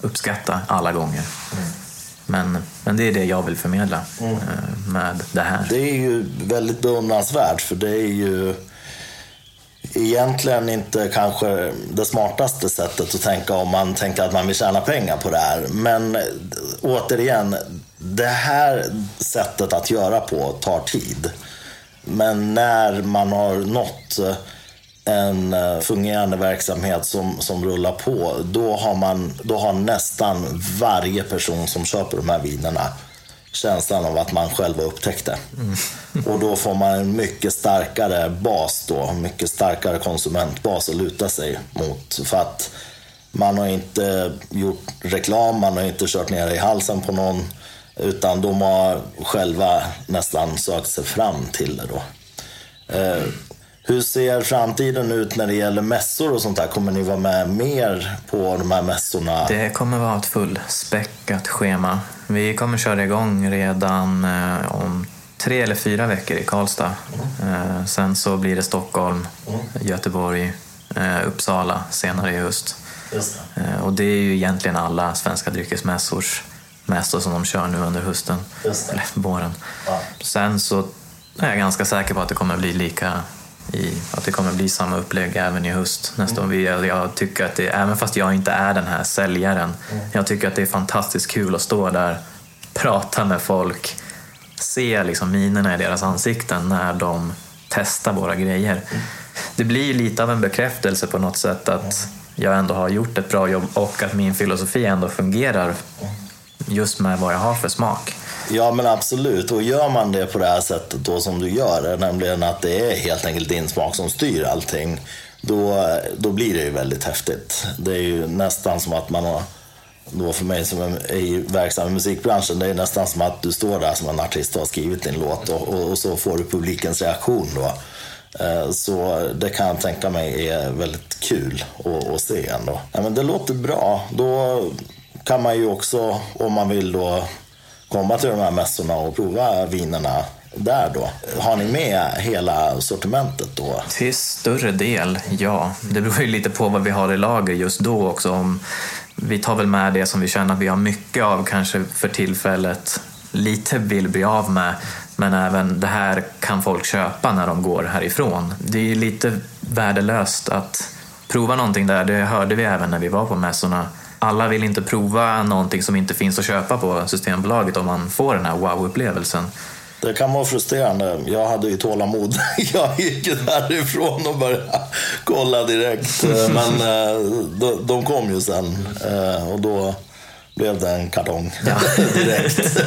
uppskatta alla gånger. Mm. Men, men det är det jag vill förmedla mm. med det här. Det är ju väldigt beundransvärt för det är ju egentligen inte kanske det smartaste sättet att tänka om man tänker att man vill tjäna pengar på det här. Men återigen, det här sättet att göra på tar tid. Men när man har nått en eh, fungerande verksamhet som, som rullar på, då har, man, då har nästan varje person som köper de här vinerna känslan av att man själv har upptäckt det. Mm. Och då får man en mycket starkare bas då, mycket starkare konsumentbas att luta sig mot. För att man har inte gjort reklam, man har inte kört ner i halsen på någon. Utan de har själva nästan sökt sig fram till det då. Eh, hur ser framtiden ut när det gäller mässor och sånt där? Kommer ni vara med mer på de här mässorna? Det kommer vara ett fullspäckat schema. Vi kommer köra igång redan eh, om tre eller fyra veckor i Karlstad. Mm. sen så blir det Stockholm, mm. Göteborg, eh, Uppsala senare i höst. Det. och det är ju egentligen alla svenska dryckesmässors mässor som de kör nu under hösten, eller våren. Ja. Sen så är jag ganska säker på att det kommer bli lika i att det kommer bli samma upplägg även i höst nästa mm. år. Jag tycker att det, även fast jag inte är den här säljaren, mm. jag tycker att det är fantastiskt kul att stå där, prata med folk, se liksom minerna i deras ansikten när de testar våra grejer. Mm. Det blir lite av en bekräftelse på något sätt att jag ändå har gjort ett bra jobb och att min filosofi ändå fungerar just med vad jag har för smak. Ja men absolut, och gör man det på det här sättet då som du gör, nämligen att det är helt enkelt din smak som styr allting, då, då blir det ju väldigt häftigt. Det är ju nästan som att man har då för mig som är verksam i musikbranschen, det är nästan som att du står där som en artist och har skrivit din låt och, och, och så får du publikens reaktion då. Eh, så det kan jag tänka mig är väldigt kul att, att se ändå. Ja, men det låter bra. Då kan man ju också, om man vill då komma till de här mässorna och prova vinerna där då? Har ni med hela sortimentet då? Till större del, ja. Det beror ju lite på vad vi har i lager just då också. Om vi tar väl med det som vi känner att vi har mycket av kanske för tillfället. Lite vill bli av med, men även det här kan folk köpa när de går härifrån. Det är lite värdelöst att prova någonting där. Det hörde vi även när vi var på mässorna alla vill inte prova någonting som inte finns att köpa på Systembolaget om man får den här wow-upplevelsen. Det kan vara frustrerande. Jag hade ju tålamod. Jag gick därifrån och började kolla direkt. Men eh, de kom ju sen eh, och då blev det en kartong ja. direkt.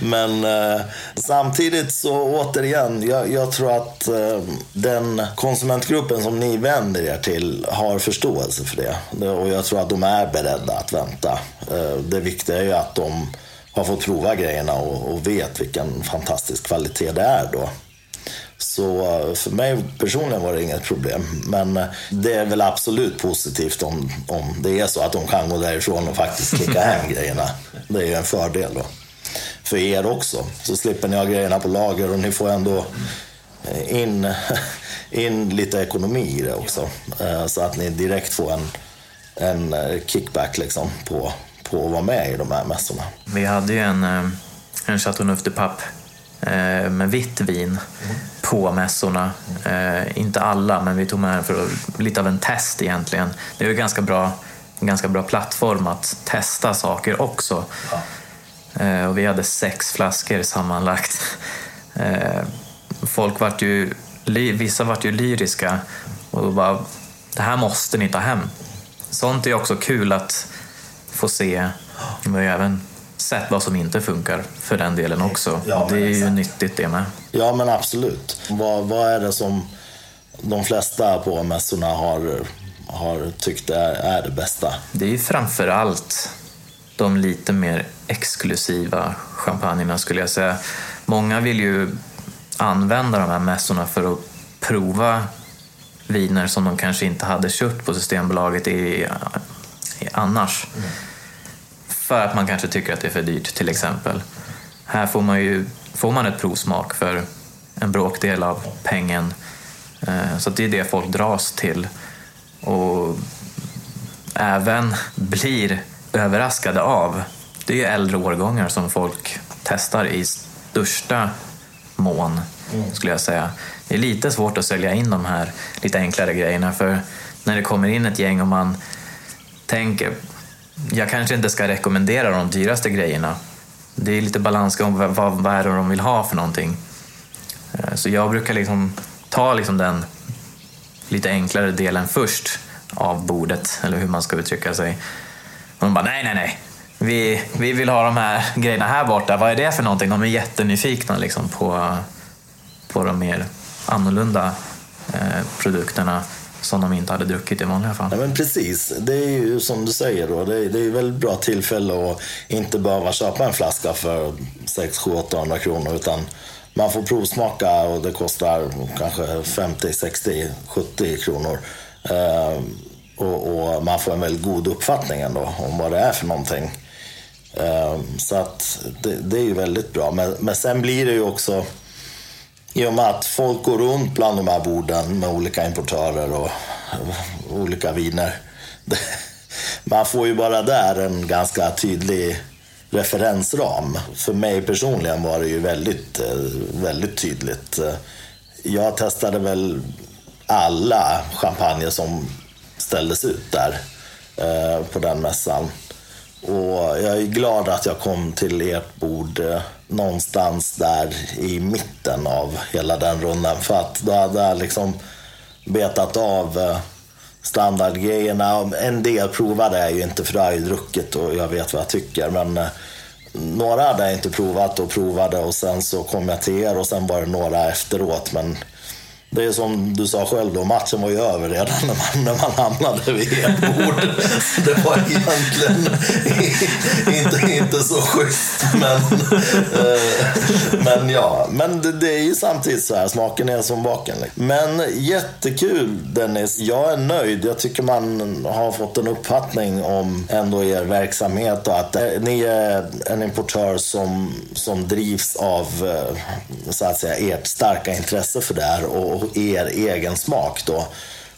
Men eh, samtidigt så återigen, jag, jag tror att eh, den konsumentgruppen som ni vänder er till har förståelse för det. Och jag tror att de är beredda att vänta. Eh, det viktiga är ju att de har fått prova grejerna och, och vet vilken fantastisk kvalitet det är då. Så eh, för mig personligen var det inget problem. Men eh, det är väl absolut positivt om, om det är så att de kan gå därifrån och faktiskt klicka hem grejerna. Det är ju en fördel då. För er också. Så slipper ni ha grejerna på lager och ni får ändå eh, in, in lite ekonomi i det också. Så att ni direkt får en, en kickback liksom på, på att vara med i de här mässorna. Vi hade ju en, en Chateau Neuf de Pape Eh, med vitt vin på mässorna. Eh, inte alla, men vi tog med för lite av en test egentligen. Det är ju ganska bra, en ganska bra plattform att testa saker också. Ja. Eh, och vi hade sex flaskor sammanlagt. Eh, folk vart ju, vissa vart ju lyriska och bara, det här måste ni ta hem. Sånt är också kul att få se. Vi har även sett vad som inte funkar för den delen också. Ja, det är ju nyttigt det med. Ja men absolut. Vad, vad är det som de flesta på mässorna har har tyckt är, är det bästa? Det är ju framför allt de lite mer exklusiva champagnerna skulle jag säga. Många vill ju använda de här mässorna för att prova viner som de kanske inte hade köpt på Systembolaget i, i annars. Mm. För att man kanske tycker att det är för dyrt till exempel. Här får man ju får man ett provsmak för en bråkdel av pengen. Eh, så det är det folk dras till. Och även blir överraskade av. Det är äldre årgångar som folk testar i största mån, mm. skulle jag säga. Det är lite svårt att sälja in de här lite enklare grejerna för när det kommer in ett gäng och man tänker jag kanske inte ska rekommendera de dyraste grejerna. Det är lite balansgång, vad, vad är det de vill ha för någonting? Eh, så jag brukar liksom ta liksom den lite enklare delen först av bordet, eller hur man ska uttrycka sig. Och de bara, nej, nej, nej. Vi, vi vill ha de här grejerna här borta. Vad är det för någonting? De är jättenyfikna liksom på, på de mer annorlunda eh, produkterna som de inte hade druckit i vanliga fall. Ja, men precis, det är ju som du säger då. Det är, det är väldigt bra tillfälle att inte behöva köpa en flaska för 6, 7, 800 kronor utan man får provsmaka och det kostar kanske 50, 60, 70 kronor. Eh, och, och, man får en väldigt god uppfattning ändå om vad det är för någonting. Eh, så att det, det, är ju väldigt bra. Men, men sen blir det ju också i och med att folk går runt bland de här borden med olika importörer och olika viner. Man får ju bara där en ganska tydlig referensram. För mig personligen var det ju väldigt, eh, väldigt tydligt. Jag testade väl alla champagner som ställdes ut där eh, på den mässan. Och jag är glad att jag kom till ert bord eh, någonstans där i mitten av hela den rundan. För att då hade jag liksom betat av eh, standardgrejerna. En del provade jag ju inte för det har jag ju druckit och jag vet vad jag tycker. Men eh, några hade jag inte provat och provade och sen så kom jag till er och sen var det några efteråt. Men det är som du sa själv då, matchen var ju över redan när man, när man hamnade vid ert bord. Det var egentligen inte, inte så schysst. Men, eh, men ja, men det, det, är ju samtidigt så här, smaken är som baken. Men jättekul Dennis, jag är nöjd. Jag tycker man har fått en uppfattning om ändå er verksamhet och att eh, ni är en importör som, som drivs av eh, så att säga, ert starka intresse för det här. Och, er egen smak då.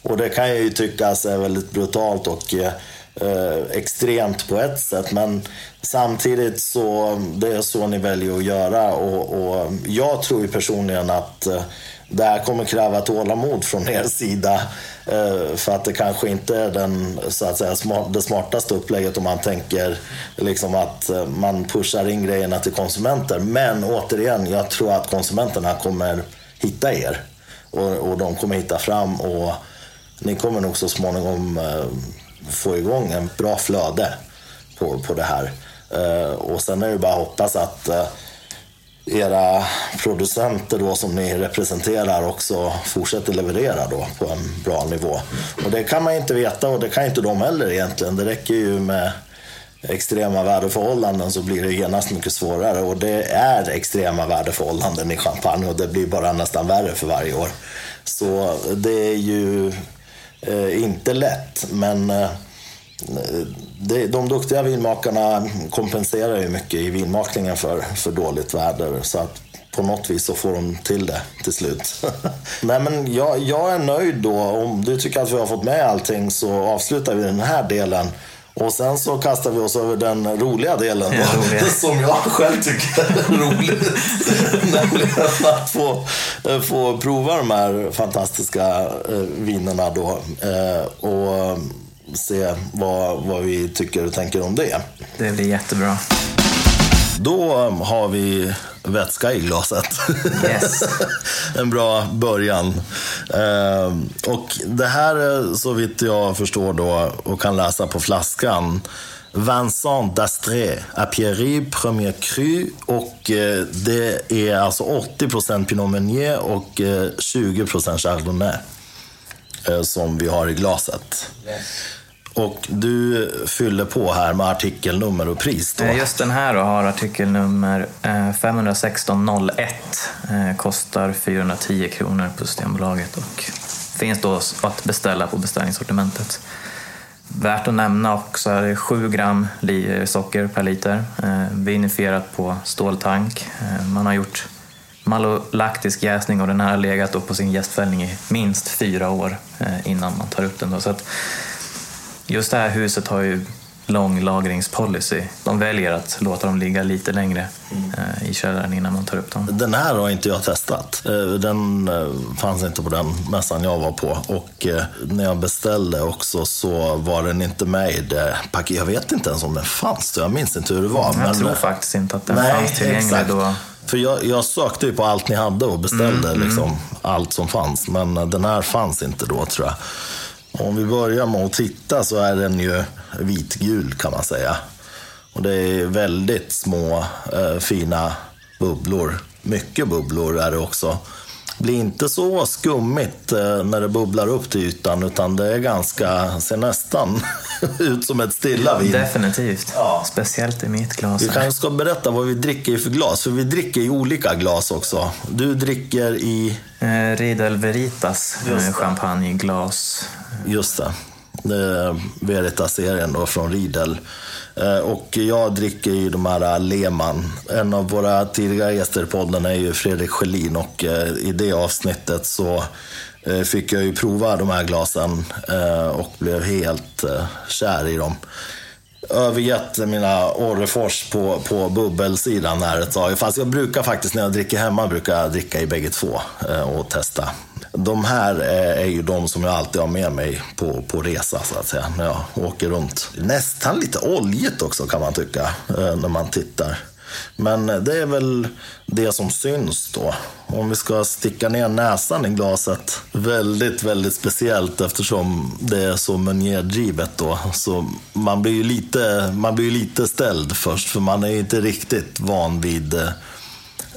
Och det kan jag ju tyckas är väldigt brutalt och eh, extremt på ett sätt. Men samtidigt så det är så ni väljer att göra. Och, och jag tror ju personligen att eh, det här kommer kräva tålamod från er sida. Eh, för att det kanske inte är den, så att säga, smart, det smartaste upplägget om man tänker liksom att eh, man pushar in grejerna till konsumenter. Men återigen, jag tror att konsumenterna kommer hitta er. Och, och de kommer hitta fram och ni kommer nog så småningom eh, få igång en bra flöde på, på det här. Eh, och sen är det bara att hoppas att eh, era producenter då som ni representerar också fortsätter leverera då på en bra nivå. Och det kan man inte veta och det kan inte de heller egentligen. Det räcker ju med extrema väderförhållanden så blir det genast mycket svårare. Och det är extrema väderförhållanden i Champagne och det blir bara nästan värre för varje år. Så det är ju eh, inte lätt, men eh, det, de duktiga vinmakarna kompenserar ju mycket i vinmakningen för, för dåligt väder. Så att på något vis så får de till det till slut. Nej men jag, jag är nöjd då. Om du tycker att vi har fått med allting så avslutar vi den här delen och sen så kastar vi oss över den roliga delen ja, roliga. som jag själv tycker är rolig. Nämligen att få, eh, få prova de här fantastiska eh, vinerna då. Eh, och se vad, vad vi tycker och tänker om det. Det blir jättebra. Då har vi vätska i glaset. Yes. en bra början. Eh, och det här är så vitt jag förstår då och kan läsa på flaskan. Vincent d'Astré, Apiery Premier Cru och eh, det är alltså 80 Pinot Meunier och eh, 20 Chardonnay. eh, som vi har i glaset. Och du fyller på här med artikelnummer och pris då? Eh, just den här då har artikelnummer eh, 51601. Eh, kostar 410 kronor på Systembolaget och finns då att beställa på beställningssortimentet. Värt att nämna också är det 7 gram socker per liter. Vinifierat på ståltank. Man har gjort malolaktisk jäsning och den här har legat då på sin jästfällning i minst fyra år innan man tar upp den. Då. Så att just det här huset har ju lång lagringspolicy. De väljer att låta dem ligga lite längre eh, i källaren innan man tar upp dem. Den här har inte jag testat. Eh, Den eh, fanns inte på den mässan jag var på. Och när jag beställde också så var den inte med i det paketet. Jag vet inte ens om den fanns. Jag minns inte hur det var. Jag men, tror faktiskt inte att den Nej, fanns tillgänglig exakt. då. För jag, jag sökte ju på allt ni hade och beställde Mm, liksom allt som fanns. Men den här fanns inte då tror jag. Om vi börjar med att titta så är den ju vitgul kan man säga. Och det är väldigt små eh, fina bubblor. Mycket bubblor är det också. Blir inte så skummigt eh, när det bubblar upp till ytan utan det är ganska, ser nästan ut som ett stilla vin. Definitivt. Ja. Speciellt i mitt glas. Vi kanske ska berätta vad vi dricker i för glas, för vi dricker i olika glas också. Du dricker i, Eh, Riedel Veritas eh, champagneglas. just det, det Veritas-serien då från Riedel. Eh, och jag dricker ju de här eh, Lehmann. En av våra tidigare gäster i podden är ju Fredrik Schelin och eh, i det avsnittet så fick jag ju prova de här glasen och blev helt kär i dem. övergett mina Orrefors på, på bubbelsidan här ett tag. Fast jag brukar faktiskt när jag dricker hemma brukar jag dricka i bägge två och testa. De här eh, är, ju de som jag alltid har med mig på, på resa så att säga. När jag åker runt. Nästan lite oljigt också kan man tycka eh, när man tittar. Men det är väl det som syns då. Om vi ska sticka ner näsan i glaset. Väldigt, väldigt speciellt eftersom det är så Meunier-drivet då. Så man blir ju lite, man blir lite ställd först för man är ju inte riktigt van vid eh,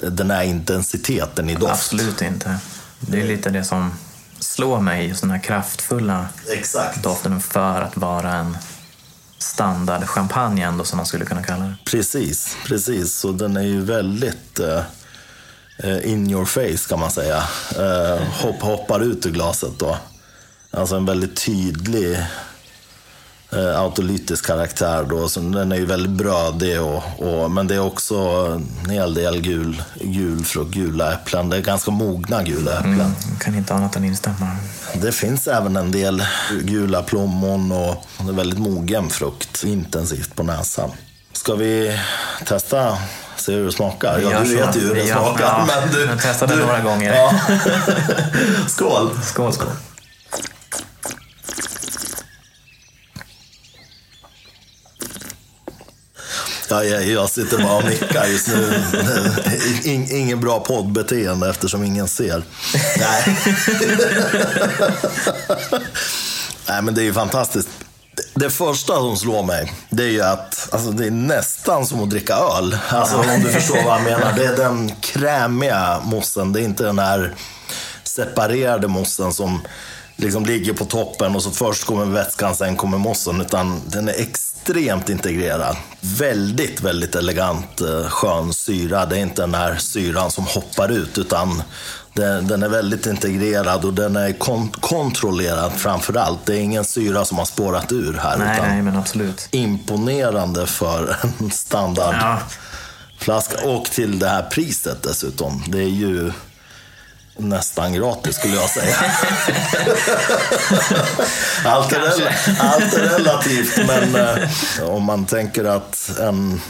den här intensiteten i doft. Absolut inte. Det är lite det som slår mig i sådana här kraftfulla Exakt. doften för att vara en standard champagne ändå som man skulle kunna kalla det. Precis, precis. Så den är ju väldigt eh, in your face kan man säga. Eh, hopp, hoppar ut ur glaset då. Alltså en väldigt tydlig eh, autolytisk karaktär då. Så den är ju väldigt brödig och, och, men det är också en hel del gul, gul från gula äpplen. Det är ganska mogna gula äpplen. Mm, kan inte annat än instämma. Det finns även en del gula plommon och det är väldigt mogen frukt. Intensivt på näsan. Ska vi testa? Se hur det smakar? Ja, du vet ju hur det smakar. ja, men du, jag testade du, några gånger. Ja. Skål! Skål, skål. Ja, jag, jag sitter bara och nickar just nu. In, ingen bra poddbeteende eftersom ingen ser. Nej. Nej, men det är ju fantastiskt. Det första som slår mig, det är ju att alltså, det är nästan som att dricka öl. Alltså om du förstår vad jag menar. Det är den krämiga mossen. Det är inte den här separerade mossen som liksom ligger på toppen och så först kommer vätskan, sen kommer mossen. Utan den är extremt integrerad. Väldigt, väldigt elegant eh, skön syra. Det är inte den här syran som hoppar ut utan den, den är väldigt integrerad och den är kon- kontrollerad framför allt. Det är ingen syra som har spårat ur här. Nej, utan nej, men absolut. Imponerande för en standard Ja. Och till det här priset dessutom. Det är ju nästan gratis skulle jag säga. allt, är rel- allt är relativt, men eh, om man tänker att en,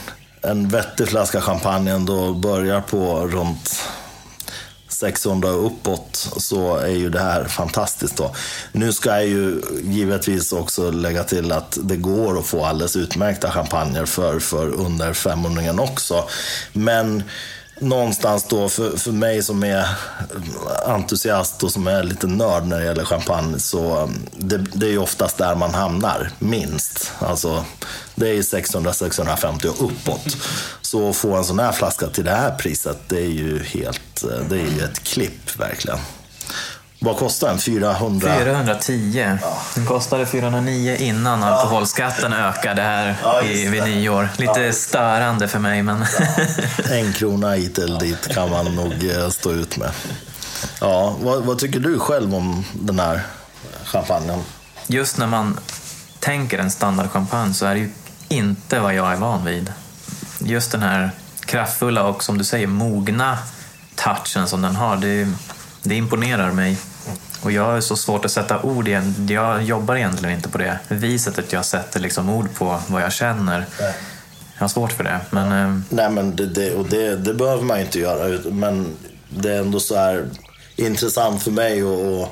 en vettig flaska champagne ändå börjar på runt 600 och uppåt så är ju det här fantastiskt. Då. Nu ska jag ju givetvis också lägga till att det går att få alldeles utmärkta champagner för, för under 500 också. Men någonstans då för, för mig som är entusiast och som är lite nörd när det gäller champagne så um, det, det är ju oftast där man hamnar minst. Alltså det är 600-650 och uppåt. Så att få en sån här flaska till det här priset det är ju helt, eh, det är ju ett klipp verkligen. Vad kostar den? 400? 410. Den kostade 409 innan alkoholskatten ökade här Ja, i, vid nyår. Lite störande för mig, men En krona hit eller dit kan man nog eh, stå ut med. Ja, vad, vad tycker du själv om den här champagnen? just när man tänker en standardchampagne så är det ju inte vad jag är van vid. Just den här kraftfulla och som du säger mogna touchen som den har, det, det imponerar mig. Och jag har så svårt att sätta ord igen. Jag jobbar egentligen inte på det viset att jag sätter liksom ord på vad jag känner. Jag har svårt för det. Men eh, Nej, men det, det, och det, det behöver man ju inte göra. Men det är ändå så här intressant för mig att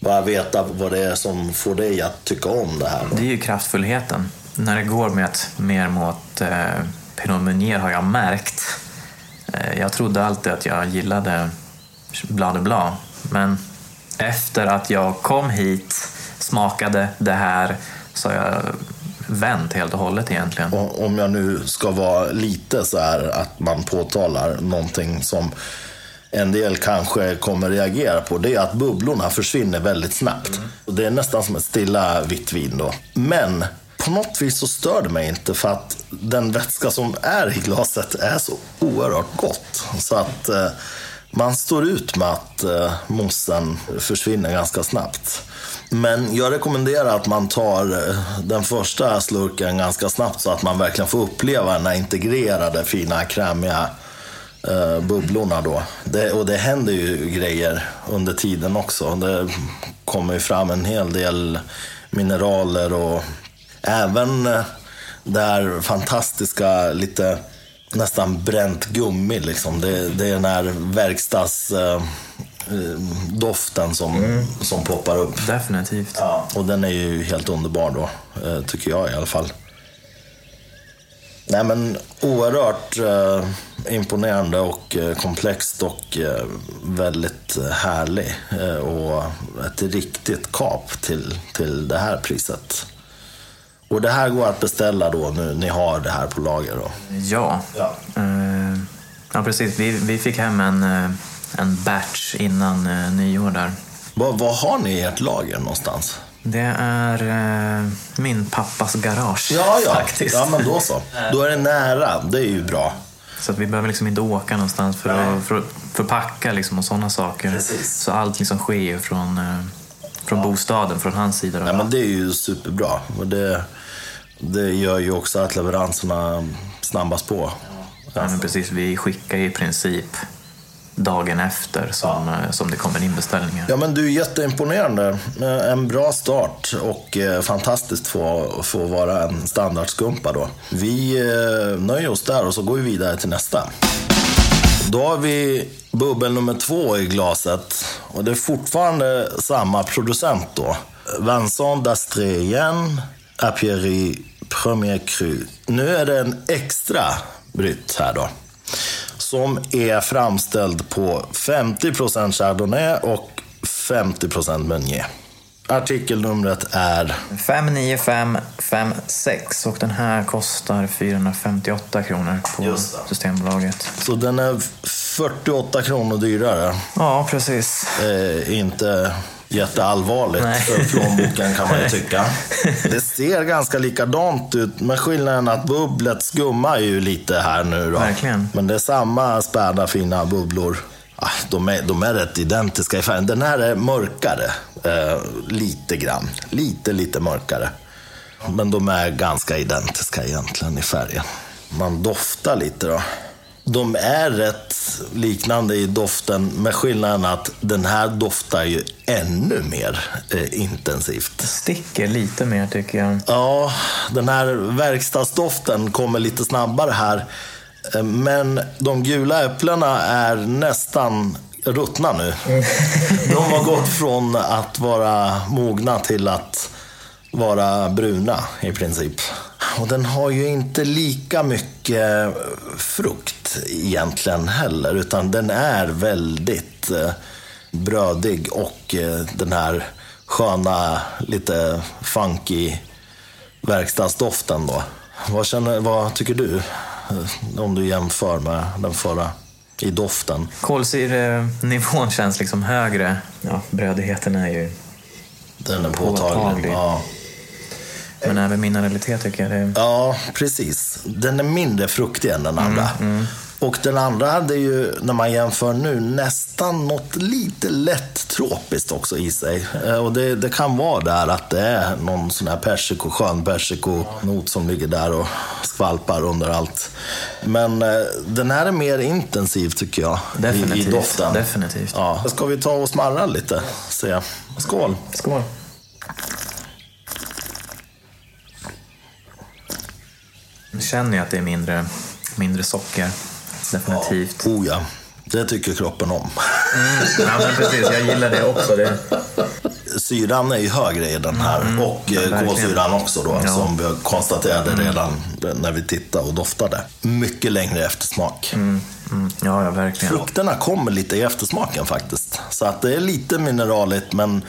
bara veta vad det är som får dig att tycka om det här. Det är ju kraftfullheten. När det går med ett, mer mot eh, Pinot Meunier har jag märkt. Eh, jag trodde alltid att jag gillade Blanc de Blanc. Men efter att jag kom hit, smakade det här, så har jag vänt helt och hållet egentligen. Och Om jag nu ska vara lite så här att man påtalar någonting som en del kanske kommer reagera på. Det är att bubblorna försvinner väldigt snabbt. Mm. Det är nästan som ett stilla vitt vin då. Men på något vis så stör det mig inte för att den vätska som är i glaset är så oerhört gott. Så att eh, man står ut med att eh, mossen försvinner ganska snabbt. Men jag rekommenderar att man tar eh, den första slurken ganska snabbt så att man verkligen får uppleva den här integrerade, fina, krämiga eh, bubblorna då. Det, och det händer ju grejer under tiden också. Det kommer ju fram en hel del mineraler och även eh, det här fantastiska, lite nästan bränt gummi liksom. Det, det är den här verkstads... Eh, eh, som, som poppar upp. Definitivt. Ja, och den är ju helt underbar då, eh, tycker jag i alla fall. Nej men oerhört eh, imponerande och eh, komplext och väldigt härlig. Och ett riktigt kap till, till det här priset. Och det här går att beställa då nu, ni har det här på lager då. Ja. Ja. Eh, ja, precis. Vi, vi fick hem en, eh, en batch innan eh, nyår där. Vad, vad har ni i ert lager någonstans? Det är eh, min pappas garage Ja, ja. faktiskt. Ja, men då så. Då är det nära, det är ju bra. Så att vi behöver liksom inte åka någonstans för Nej. att, för att förpacka liksom och sådana saker. Precis. Så allt liksom sker från, från bostaden, från hans sida. Då. Ja, men det är ju superbra. Och det, det gör ju också att leveranserna snabbas på. Ja, men precis, vi skickar i princip dagen efter som, eh, som det kommer in beställningar. Ja, men du är jätteimponerande. Eh, En bra start och eh, fantastiskt få, få vara en standardskumpa då. Vi nöjer oss där och så går vi vidare till nästa. Då har vi bubbel nummer två i glaset. Och det är fortfarande samma producent då. Vincent d'Astrée igen, Apieri Premier Cru. Nu är det en extra brytt här då. Som är framställd på 50% Chardonnay och 50% Meunier. Artikelnumret är 59556 och den här kostar 458 kronor på. Systembolaget. Så den är 48 kronor dyrare. Ja, precis. Eh, inte jätteallvarligt Nej. för plånboken kan man ju tycka. Det ser ganska likadant ut, men skillnaden är att bubblet skummar ju lite här nu då. Verkligen. Men det är samma späda fina bubblor. Ah, de, är, de är rätt identiska i färgen. Den här är mörkare. Eh, lite grann. Lite, lite mörkare. Men de är ganska identiska egentligen i färgen. Man doftar lite då. De är rätt liknande i doften med skillnaden att den här doftar ju ännu mer eh, intensivt. Sticker lite mer tycker jag. Ja, den här verkstadsdoften kommer lite snabbare här. Eh, Men de gula äpplena är nästan ruttna nu. De har gått från att vara mogna till att vara bruna i princip. Och den har ju inte lika mycket frukt egentligen heller, utan den är väldigt eh, brödig och eh, den här sköna, lite funky verkstadsdoften då. Vad, känner, vad tycker du? eh, Om du jämför med den förra i doften. Kolsyrenivån känns liksom högre. Ja, brödigheten är ju Den är påtaglig. Påtaglig. Ja. Men även mineralitet tycker jag det ja, precis. Den är mindre fruktig än den andra. Mm, Och den andra hade ju, när man jämför nu, nästan något lite lätt tropiskt också i sig. Eh, Och det, det kan vara där att det är någon sån här persiko, skön persikonot som ligger där och skvalpar under allt. Men eh, den här är mer intensiv tycker jag. I, i Definitivt. doften. Definitivt. Ja. Ska vi ta och smarra lite? Se. Skål! Skål. Känner ju att det är mindre, mindre socker. Definitivt. Oh ja, det tycker kroppen om. Ja, men precis. Jag gillar det också. Det. Syran är ju högre i den här och eh, Mm. kolsyran också då, Ja. Mm. som vi konstaterade redan när vi tittade och doftade. Mycket längre eftersmak. Mm, ja, ja, verkligen. Frukterna kommer lite i eftersmaken faktiskt. Så att det är lite mineraligt men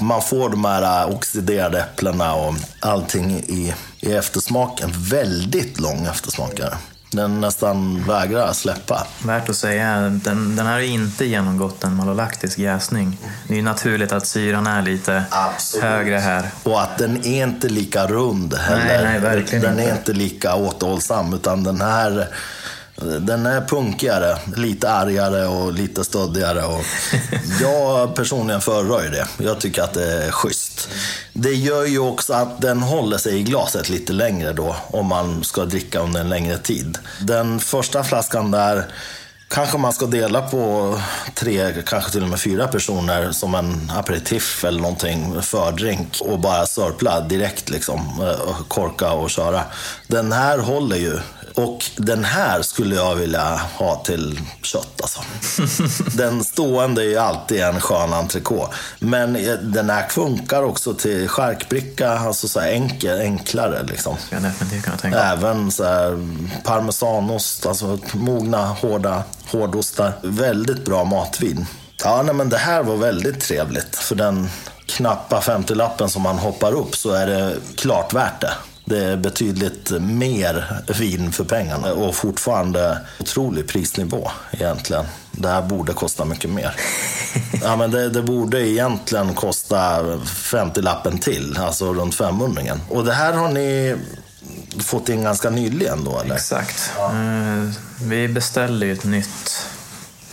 man får de här äh, oxiderade äpplena och allting i, i eftersmaken. Väldigt lång eftersmak är det. Den nästan vägrar släppa. Värt att säga, den, den här har inte genomgått en malolaktisk jäsning. Det är ju naturligt att syran är lite Absolut. högre här. Och att den är inte lika rund heller. nej, verkligen den är inte. inte lika återhållsam, utan den här den är punkigare, lite argare och lite stöddigare. Och jag personligen föredrar ju det. Jag tycker att det är schysst. Det gör ju också att den håller sig i glaset lite längre då, om man ska dricka under en längre tid. Den första flaskan där Kanske man ska dela på tre, kanske till och med fyra personer som en aperitif eller någonting, fördrink och bara sörpla direkt liksom, eh, korka och köra. Den här håller ju. Och den här skulle jag vilja ha till kött alltså. Den stående är ju alltid en skön entrecote. Men eh, den här funkar också till charkbricka, alltså så här enkel, enklare liksom. Jag definitivt kunna tänka mig. Även så här parmesanost, alltså mogna, hårda hårdostar. Väldigt bra matvin. Ja, nej, men det här var väldigt trevligt. För den knappa 50-lappen som man hoppar upp så är det klart värt det. Det är betydligt mer vin för pengarna och fortfarande otrolig prisnivå egentligen. Det här borde kosta mycket mer. Ja, men det, det borde egentligen kosta 50-lappen till, alltså runt 500 Och det här har ni fått in ganska nyligen då eller? Exakt. Eh, vi beställde ju ett nytt,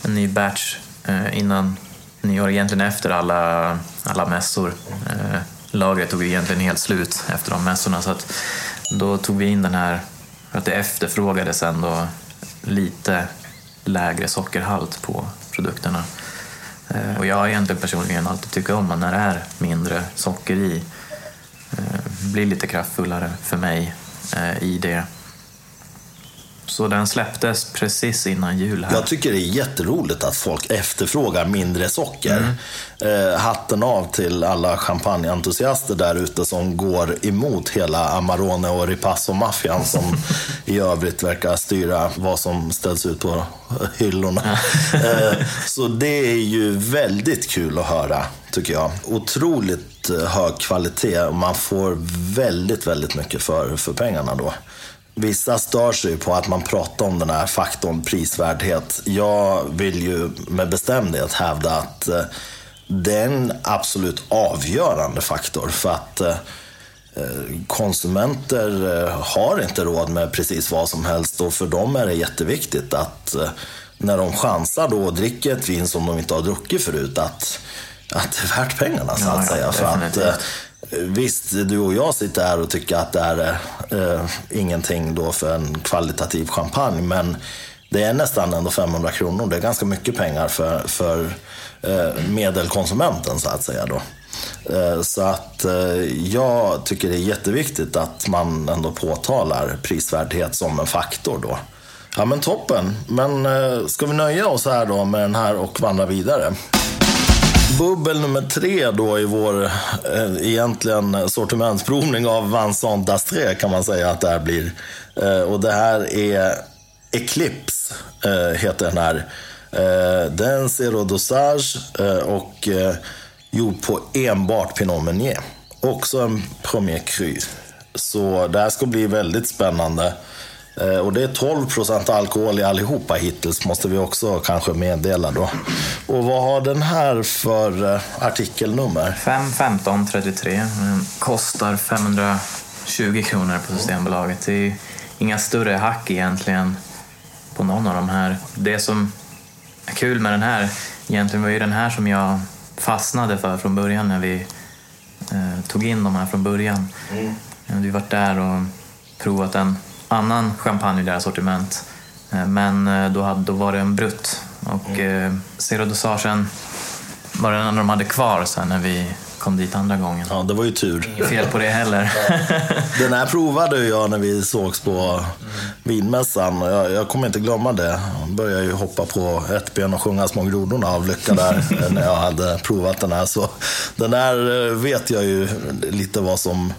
en ny batch eh, innan nyår, egentligen efter alla, alla mässor. Lagret tog egentligen helt slut efter de mässorna så att då tog vi in den här för att det efterfrågades ändå lite lägre sockerhalt på produkterna. Eh, och jag har egentligen personligen alltid tyckt om när det är mindre socker i. Det blir lite kraftfullare för mig eh, i det. Så den släpptes precis innan jul här. Jag tycker det är jätteroligt att folk efterfrågar mindre socker. Eh, hatten av till alla champagneentusiaster där ute som går emot hela Amarone och Ripasso-maffian som i övrigt verkar styra vad som ställs ut på hyllorna. eh, så det är ju väldigt kul att höra, tycker jag. Otroligt eh, hög kvalitet och man får väldigt, väldigt mycket för, för pengarna då. Vissa stör sig på att man pratar om den här faktorn prisvärdhet. Jag vill ju med bestämdhet hävda att eh, det är en absolut avgörande faktor för att eh, konsumenter eh, har inte råd med precis vad som helst och för dem är det jätteviktigt att när de chansar då och dricker ett vin som de inte har druckit förut att, att det är värt pengarna så Ja, att ja, säga. För att, Visst, du och jag sitter här och tycker att det är eh, ingenting då för en kvalitativ champagne, men det är nästan ändå 500 kronor. Det är ganska mycket pengar för, för eh, medelkonsumenten så att säga. Då. Eh, så att eh, jag tycker det är jätteviktigt att man ändå påtalar prisvärdhet som en faktor då. Ja men toppen. Men eh, ska vi nöja oss här då med den här och vandra vidare? Bubbel nummer tre då i vår eh, egentligen sortimentsprovning av Vincent d'Astré kan man säga att det här blir. Eh, och det här är Eclipse, eh, heter den här. Eh, den är en zero dosage eh, och eh, gjord på enbart Pinot Meunier. Också en Premier Cru. Så det här ska bli väldigt spännande. Eh, Och det är 12 procent alkohol i allihopa hittills, måste vi också kanske meddela då. Och vad har den här för eh, artikelnummer? 5, 15, 33. Mm, Kostar 520 kronor på Systembolaget. Det är inga större hack egentligen på någon av de här. Det som är kul med den här egentligen var ju den här som jag fastnade för från början när vi eh, tog in de här från början. Mm. Vi har varit där och provat en annan champagne i deras sortiment. Eh, Men eh, då, hade, då var det en brutt. Och Mm. eh, Zero Dosagen var den enda de hade kvar sen när vi kom dit andra gången. Ja, det var ju tur. Inget fel på det heller. Den här provade jag när vi sågs på vinmässan. och Jag, jag kommer inte glömma det. Jag började ju hoppa på ett ben och sjunga Små grodorna av lycka där när jag hade provat den här. Så den här eh, vet jag ju lite vad som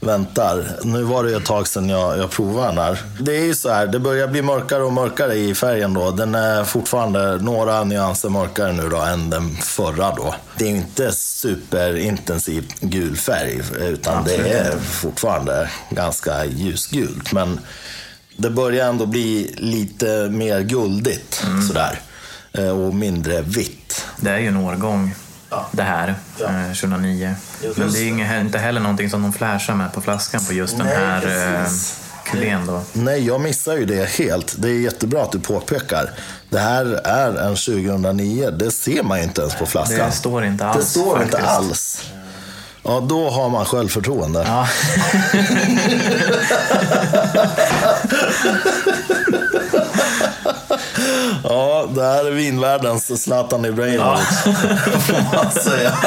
väntar. Nu var det ett tag sedan jag, jag provade den här. Det är ju så här, det börjar bli mörkare och mörkare i färgen då. Den är fortfarande några nyanser mörkare nu då än den förra då. Det är ju inte superintensiv gul färg utan det är fortfarande ganska ljusgult. Men det börjar ändå bli lite mer guldigt sådär. Eh, Och mindre vitt. Det är ju en årgång det här, Ja. eh, 2009. Just Men det är inge- inte heller någonting som de flashar med på flaskan på just den Nej, här eh, precis. Kulén då. Nej, jag missar ju det helt. Det är jättebra att du påpekar. Det här är en 2009. Det ser man ju inte ens på flaskan. Det står inte alls Det står inte faktiskt. alls. Ja, då har man självförtroende. Ja. Ja, det här är vinvärldens Zlatan Ibrahimovic. får man säga.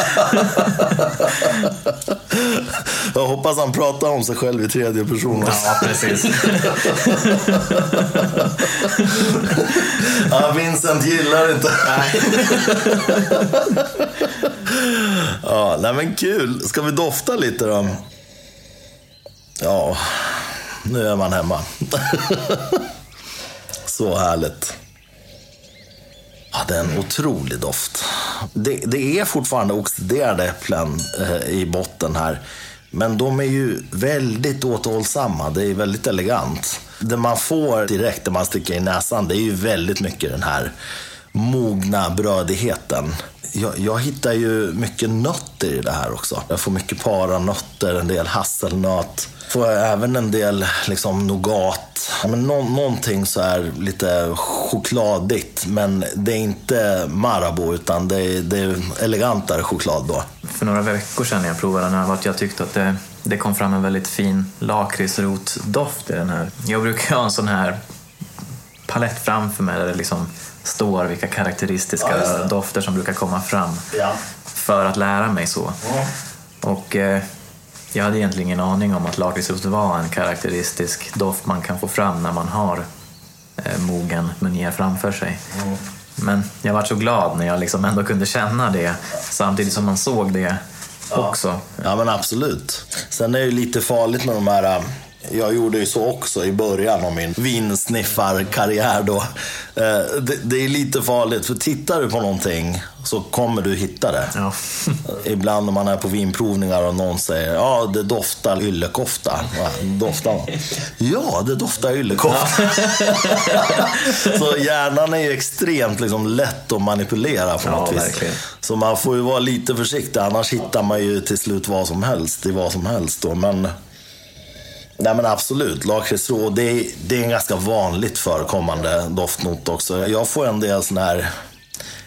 Jag hoppas han pratar om sig själv i tredje person. också. ja, precis. Ja, Vincent gillar inte. ja, nej men kul. Ska vi dofta lite då? Ja, nu är man hemma. Så härligt. Ja, det är en otrolig doft. Det, det är fortfarande oxiderade äpplen eh, i botten här. Men de är ju väldigt återhållsamma. Det är väldigt elegant. Det man får direkt när man sticker i näsan, det är ju väldigt mycket den här mogna brödigheten. Jag, jag hittar ju mycket nötter i det här också. Jag får mycket paranötter, en del hasselnöt. Får jag även en del liksom nougat. Ja, men nå, någonting så här lite chokladigt. Men det är inte Marabou utan det är, det är elegantare choklad då. För några veckor sedan när jag provade den här var att jag tyckte att det, det kom fram en väldigt fin lakritsrotdoft i den här. Jag brukar ha en sån här palett framför mig där det liksom står vilka karaktäristiska Ja, dofter som brukar komma fram Ja. för att lära mig så. Och eh, jag hade egentligen ingen aning om att lakritsrot var en karaktäristisk doft man kan få fram när man har eh, mogen Meunier framför sig. Men jag var så glad när jag liksom ändå kunde känna det samtidigt som man såg det också. Ja men absolut. Sen är det ju lite farligt med de här äh, jag gjorde ju så också i början av min vinsniffarkarriär då. Eh, Det, det är lite farligt, för tittar du på någonting så kommer du hitta det. Ja. Ibland när man är på vinprovningar och någon säger ja det doftar yllekofta. Doftar man? Ja, det doftar yllekofta. så hjärnan är ju extremt liksom, lätt att manipulera på Ja, något vis. verkligen. Så man får ju vara lite försiktig, annars hittar man ju till slut vad som helst i vad som helst. Då. Men, nej men absolut, lakritsrå, det, är- det är en ganska vanligt förekommande doftnot också. Jag får en del såna här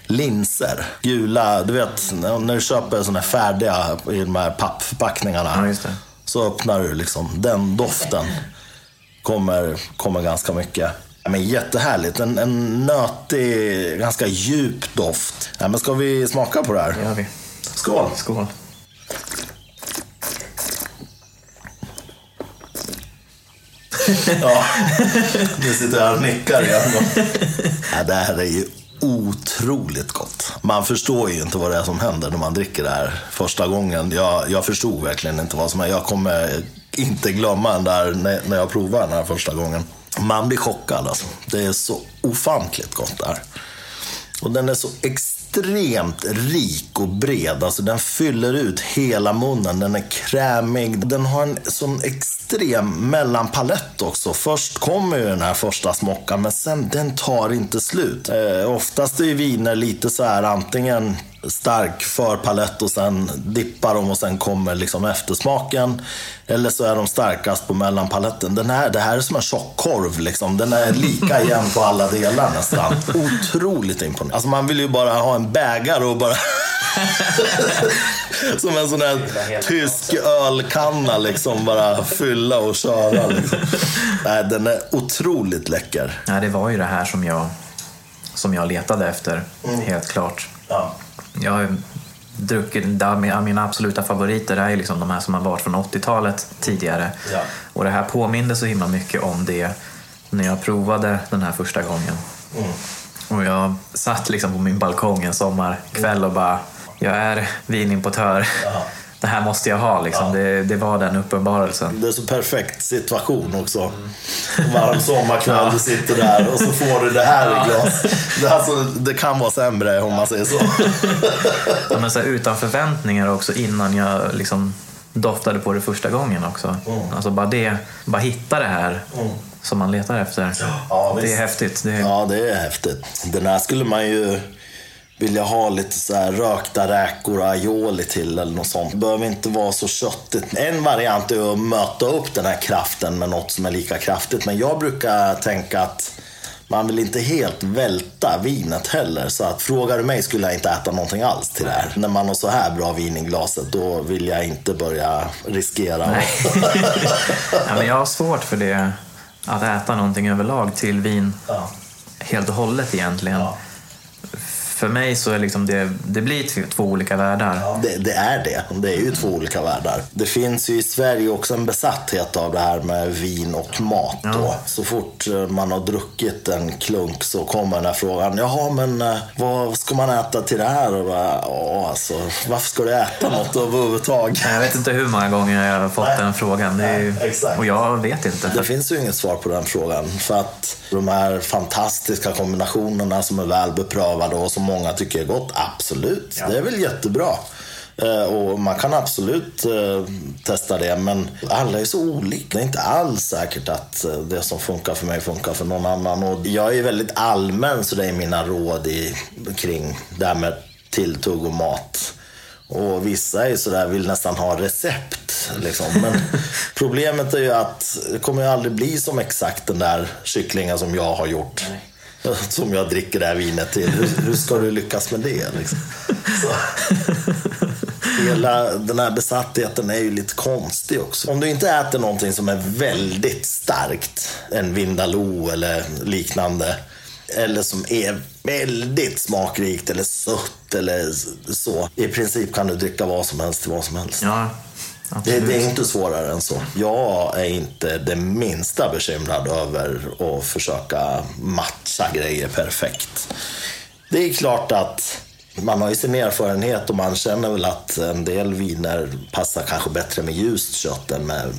linser. Gula, du vet när du köper såna här färdiga i de här pappförpackningarna. Ja. Så öppnar du liksom, den doften kommer, kommer ganska mycket. Men jättehärligt. En, en nötig, ganska djup doft. Ja, men ska vi smaka på det här? Det gör vi. Skål! Skål. Ja, nu sitter jag och nickar igen. Ja, det här är ju otroligt gott. Man förstår ju inte vad det är som händer när man dricker det här första gången. Jag, jag förstod verkligen inte vad som är. Jag kommer inte glömma den där när, när jag provade den här första gången. Man blir chockad alltså. Det är så ofantligt gott där. Och den är så extremt rik och bred. Alltså den fyller ut hela munnen. Den är krämig. Den har en sån extremt extrem mellanpalett också. Först kommer ju den här första smockan, men sen den tar inte slut. Eh, oftast är ju viner lite så här antingen stark förpalett och sen dippar de och sen kommer liksom eftersmaken. Eller så är de starkast på mellanpaletten. Den här, det här är som en tjockkorv liksom. Den är lika jämn på alla delar nästan. Otroligt imponerande. Alltså man vill ju bara ha en bägare och bara Som en sån här tysk ölkanna liksom. Bara fylla och köra. Liksom. Nej, den är otroligt läcker. Ja, det var ju det här som jag, som jag letade efter, Mm. helt klart. Ja. Jag har druckit, mina- absoluta favoriter är liksom de här som har varit från 80-talet tidigare. Ja. Och det här påminde så himla mycket om det när jag provade den här första gången. Mm. Och jag satt liksom på min balkong en sommarkväll och bara, jag är vinimportör. Ja. Det här måste jag ha liksom. Det, det var den uppenbarelsen. Det är så perfekt situation också. Varm sommarkväll, du sitter där och så får du det här i glas. Det, alltså, det kan vara sämre om man säger så. Ja, men så här, utan förväntningar också innan jag liksom doftade på det första gången också. Mm. Alltså bara det, bara hitta det här som man letar efter. Ja, det är häftigt. Det är, Ja, det är häftigt. Den här skulle man ju vilja ha lite så här rökta räkor och aioli till eller något sånt. Det behöver inte vara så köttigt. En variant är att möta upp den här kraften med något som är lika kraftigt. Men jag brukar tänka att man vill inte helt välta vinet heller. Så att frågar du mig skulle jag inte äta någonting alls till det här. När man har så här bra vin i glaset då vill jag inte börja riskera. ja, men jag har svårt för det, att äta någonting överlag till vin Ja. helt och hållet egentligen. Ja. För mig så är liksom det, det blir två olika världar. Det, det är det. Det är ju två olika världar. Det finns ju i Sverige också en besatthet av det här med vin och mat. Då. Så fort eh, man har druckit en klunk så kommer den här frågan. Jaha, men eh, vad ska man äta till det här? Och bara, "Ja, alltså, varför ska du äta något överhuvudtaget? Jag vet inte hur många gånger jag har fått Nej. den frågan. Ju- Nej, och jag vet inte. Det finns ju inget svar på den frågan. För att de här fantastiska kombinationerna som är väl beprövade och som många tycker är gott, absolut. Det är väl jättebra. Eh, Och man kan absolut eh, testa det, men alla är så olika. Det är inte alls säkert att eh, det som funkar för mig funkar för någon annan. Och jag är väldigt allmän så det är mina råd i, kring det här med tilltugg och mat. Och vissa är sådär, vill nästan ha recept. Liksom. Men problemet är ju att det kommer ju aldrig bli som exakt den där kycklingen som jag har gjort. Som jag dricker det här vinet till. Hur, hur ska du lyckas med det? Liksom? Så. Hela den här besattheten är ju lite konstig också. Om du inte äter någonting som är väldigt starkt, en vindaloo eller liknande, eller som är väldigt smakrikt eller sött eller så. I princip kan du dricka vad som helst till vad som helst. Ja, Det, det är inte svårare än så. Jag är inte det minsta bekymrad över att försöka matcha grejer perfekt. Det är klart att man har ju sin erfarenhet och man känner väl att en del viner passar kanske bättre med ljust kött än med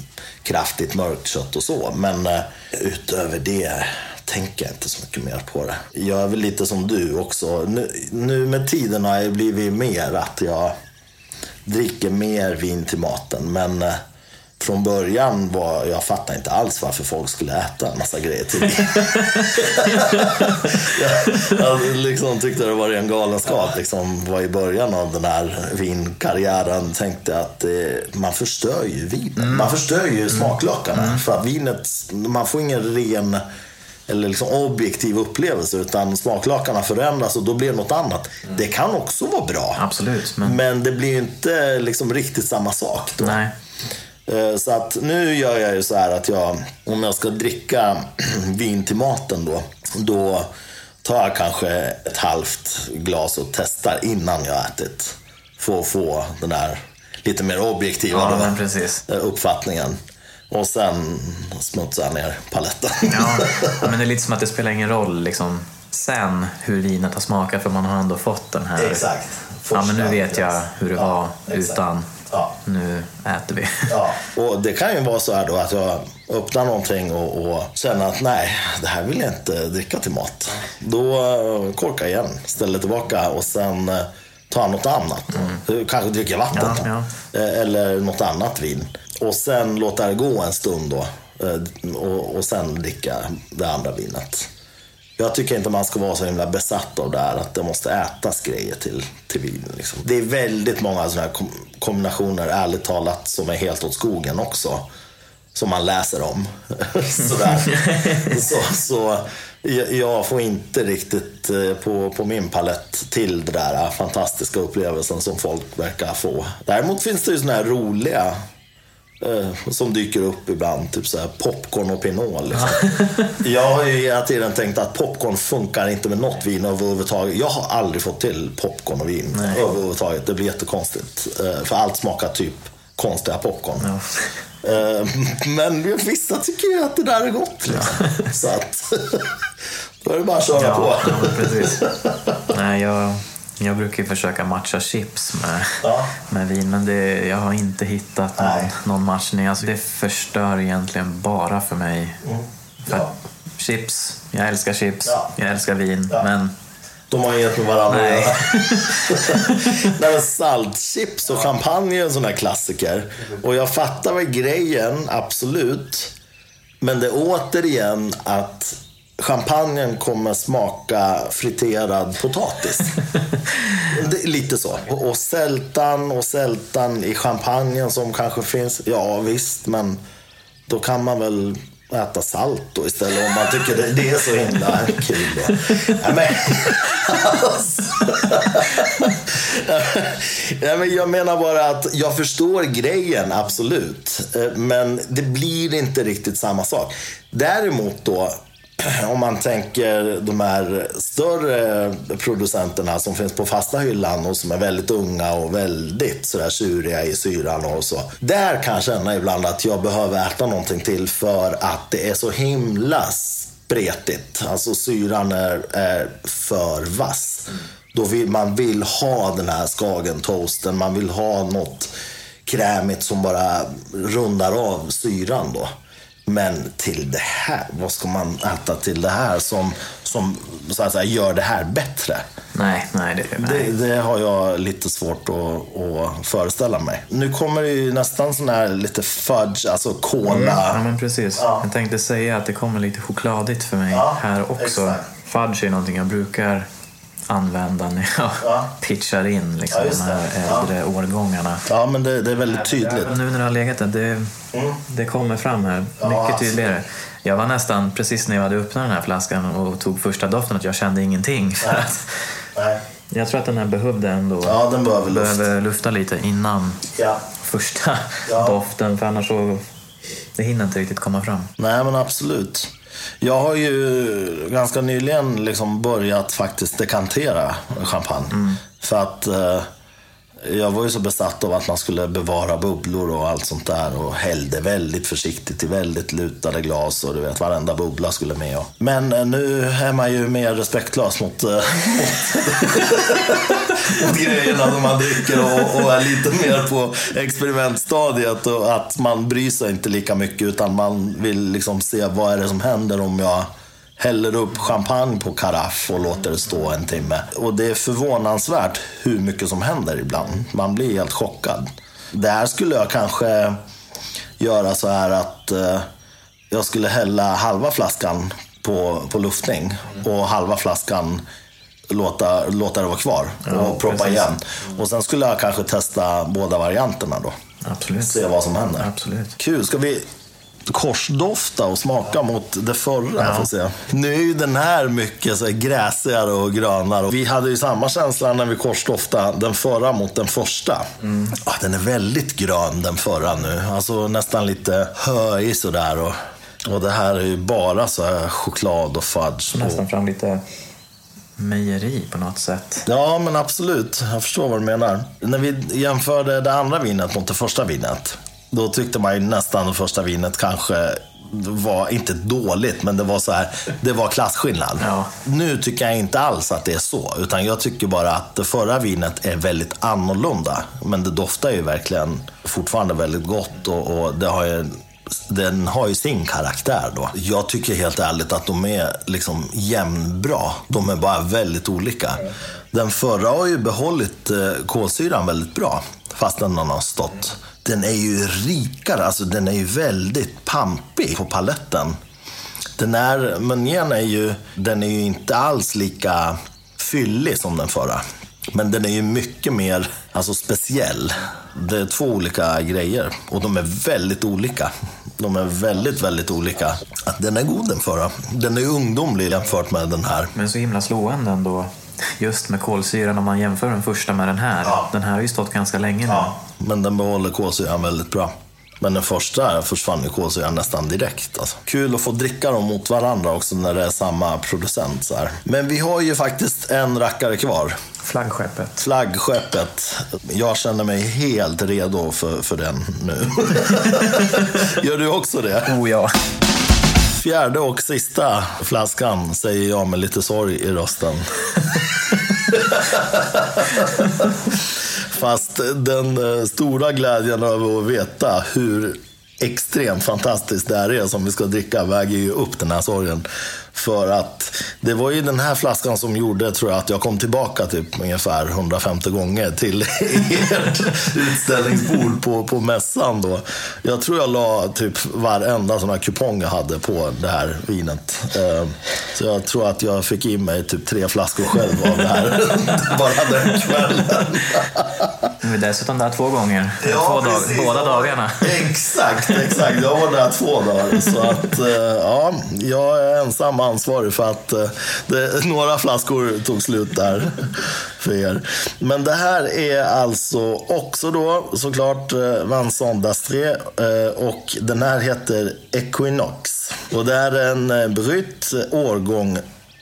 kraftigt mörkt kött och så. Men eh, utöver det tänker jag inte så mycket mer på det. Jag är väl lite som du också. Nu, nu med tiden har jag blivit mer att jag dricker mer vin till maten. Men eh, från början var jag fattade inte alls varför folk skulle äta en massa grejer till jag, jag liksom tyckte det var en galenskap. Liksom, var i början av den här vinkarriären tänkte att eh, man förstör ju vinet. Man förstör ju smaklökarna. För att vinet, man får ingen ren eller liksom objektiv upplevelse utan smaklakarna förändras och då blir det något annat. Det kan också vara bra. Absolut, men- Men det blir inte liksom riktigt samma sak då. Nej. Eh, Så att nu gör jag ju så här att jag, om jag ska dricka vin till maten då, då tar jag kanske ett halvt glas och testar innan jag ätit. För att få den där lite mer objektiva Ja, eh, uppfattningen. Och sen smutsar jag ner paletten. Ja, men det är lite som att det spelar ingen roll liksom, sen hur vinet har smakat för man har ändå fått den här... Exakt. Ja, men nu vet jag hur det Ja, var exakt. utan. Ja. Nu äter vi. Ja, och det kan ju vara så här då att jag öppnar någonting och, och känner att nej, det här vill jag inte dricka till mat. Då eh, korkar jag igen, ställer tillbaka och sen eh, ta något annat. Mm. Kanske dricka vatten. Ja, ja. Eh, Eller något annat vin. Och sen låta det gå en stund då. Eh, Och, och sen dricka det andra vinet. Jag tycker inte man ska vara så himla besatt av det här att det måste ätas grejer till, till vin. Liksom. Det är väldigt många sådana här kom- kombinationer, ärligt talat, som är helt åt skogen också. Som man läser om. Sådär. så, så jag, får inte riktigt eh, på, på min palett till det där fantastiska upplevelsen som folk verkar få. Däremot finns det ju sådana här roliga eh, som dyker upp ibland. Typ såhär popcorn och pinot. Liksom. jag har ju hela tiden tänkt att popcorn funkar inte med något vin överhuvudtaget. Jag har aldrig fått till popcorn och vin överhuvudtaget. Det blir jättekonstigt. Eh, för allt smakar typ konstiga popcorn. Ja. Eh, Men vissa tycker ju att det där är gott. Liksom. Så att, då är det bara att köra Ja, på. ja. Nej, jag, jag brukar ju försöka matcha chips med, Ja. med vin, men det, jag har inte hittat någon, Nej. någon matchning. Alltså, det förstör egentligen bara för mig. För Ja. att chips, jag älskar chips, Ja. jag älskar vin, men De har inget med varandra Nej. Nej, men saltchips och champagne är en sån här klassiker. Och jag fattar väl grejen, absolut. Men det är återigen att champagnen kommer smaka friterad potatis. Lite så. Och, och sältan och sältan i champagnen som kanske finns. Ja visst, men då kan man väl äta salt då istället om man tycker det, det är så himla kul. Ja, men, alltså. ja, men jag menar bara att jag förstår grejen, absolut. Eh, Men det blir inte riktigt samma sak. Däremot då, om man tänker de här större producenterna som finns på fasta hyllan och som är väldigt unga och väldigt sådär tjuriga i syran och så. Där kan jag känna ibland att jag behöver äta någonting till för att det är så himla spretigt. Alltså syran är, är för vass. Då vill, man vill ha den här skagentoasten, man vill ha något krämigt som bara rundar av syran då. Men till det här, vad ska man äta till det här som, som så att säga, gör det här bättre? nej, nej, det, nej. Det, det har jag lite svårt att, att föreställa mig. Nu kommer det ju nästan sån här lite fudge, alltså cola. Ja, men precis. Ja. Jag tänkte säga att det kommer lite chokladigt för mig Ja, här också. exakt. Fudge är någonting jag brukar använda när jag Ja. pitchar in liksom, Ja, de här det. Ja. äldre årgångarna. Ja, men det, det är väldigt tydligt. Ja, Nu när det har legat där, det, det kommer fram här mycket absolut. tydligare. Jag var nästan, precis när jag hade öppnat den här flaskan och tog första doften, att jag kände ingenting. För Nej. att Nej. jag tror att den här behövde ändå Ja, den behöver luft. behöver lufta lite innan första doften, för annars så det hinner inte riktigt komma fram. Nej, men absolut. Jag har ju ganska nyligen liksom börjat faktiskt dekantera champagne. För att eh, jag var ju så besatt av att man skulle bevara bubblor och allt sånt där. Och hällde väldigt försiktigt i väldigt lutade glas och du vet, varenda bubbla skulle med. Och. Men eh, nu är man ju mer respektlös mot, mot, eh, mot grejerna som man dricker och, och är lite mer på experimentstadiet. Och att man bryr sig inte lika mycket utan man vill liksom se vad är det som händer om jag häller upp champagne på karaff och låter det stå en timme. Och det är förvånansvärt hur mycket som händer ibland. Man blir helt chockad. Där skulle jag kanske göra så här att eh, jag skulle hälla halva flaskan på, på luftning och halva flaskan låta, låta det vara kvar och proppa precis. igen. Och sen skulle jag kanske testa båda varianterna då. Absolut. Se vad som händer. Absolut. Kul. Ska vi korsdofta och smaka mot det förra? Får se. Nu är ju den här mycket så här gräsigare och grönare. Vi hade ju samma känsla när vi korsdoftade den förra mot den första. Ah, den är väldigt grön den förra nu. Alltså nästan lite höig sådär. Och, och det här är ju bara så här choklad och fudge. Nästan fram lite mejeri på något sätt. Ja, men absolut. Jag förstår vad du menar. När vi jämförde det andra vinet mot det första vinet, då tyckte man ju nästan det första vinet kanske var inte dåligt, men det var så här, det var klasskillnad. Ja. Nu tycker jag inte alls att det är så, utan jag tycker bara att det förra vinet är väldigt annorlunda. Men det doftar ju verkligen fortfarande väldigt gott och, och det har ju den har ju sin karaktär då. Jag tycker helt ärligt att de är liksom jämnbra. De är bara väldigt olika. Den förra har ju behållit eh, kolsyran väldigt bra, fast den har stått. Den är ju rikare, alltså den är ju väldigt pampig på paletten. Den här Meunieren är ju, den är ju inte alls lika fyllig som den förra. Men den är ju mycket mer alltså speciell. Det är två olika grejer och de är väldigt olika. De är väldigt, väldigt olika. Den är god den förra. Den är ungdomlig jämfört med den här. Men så himla slående ändå. Just med kolsyran om man jämför den första med den här. Ja. Den här har ju stått ganska länge nu. Men den behåller kolsyran väldigt bra. Men den första försvann ju kolsyran nästan direkt. Alltså. Kul att få dricka dem mot varandra också när det är samma producent. Så här. Men vi har ju faktiskt en rackare kvar. Flaggskeppet. Flaggskeppet. Jag känner mig helt redo för, för den nu. Gör du också det? Oh ja. Fjärde och sista flaskan säger jag med lite sorg i rösten. Fast den eh, stora glädjen över att veta hur extremt fantastiskt det här är som vi ska dricka väger ju upp den här sorgen. För att det var ju den här flaskan som gjorde, tror jag, att jag kom tillbaka typ ungefär 150 gånger till ert utställningsbord på, på mässan då. Jag tror jag la typ varenda sån här kupong jag hade på det här vinet. Eh, Så jag tror att jag fick i mig typ tre flaskor själv av det här. Bara den kvällen. Nu är dessutom där två gånger. två dag, båda dagarna. Exakt, exakt. Jag var där två dagar. Så att, eh, ja, jag är ensam ansvarig för att eh, det, några flaskor tog slut där för er. Men det här är alltså också då såklart eh, Vanson Vincent d'Astré eh, och den här heter Equinox. Och det är en brytt årgång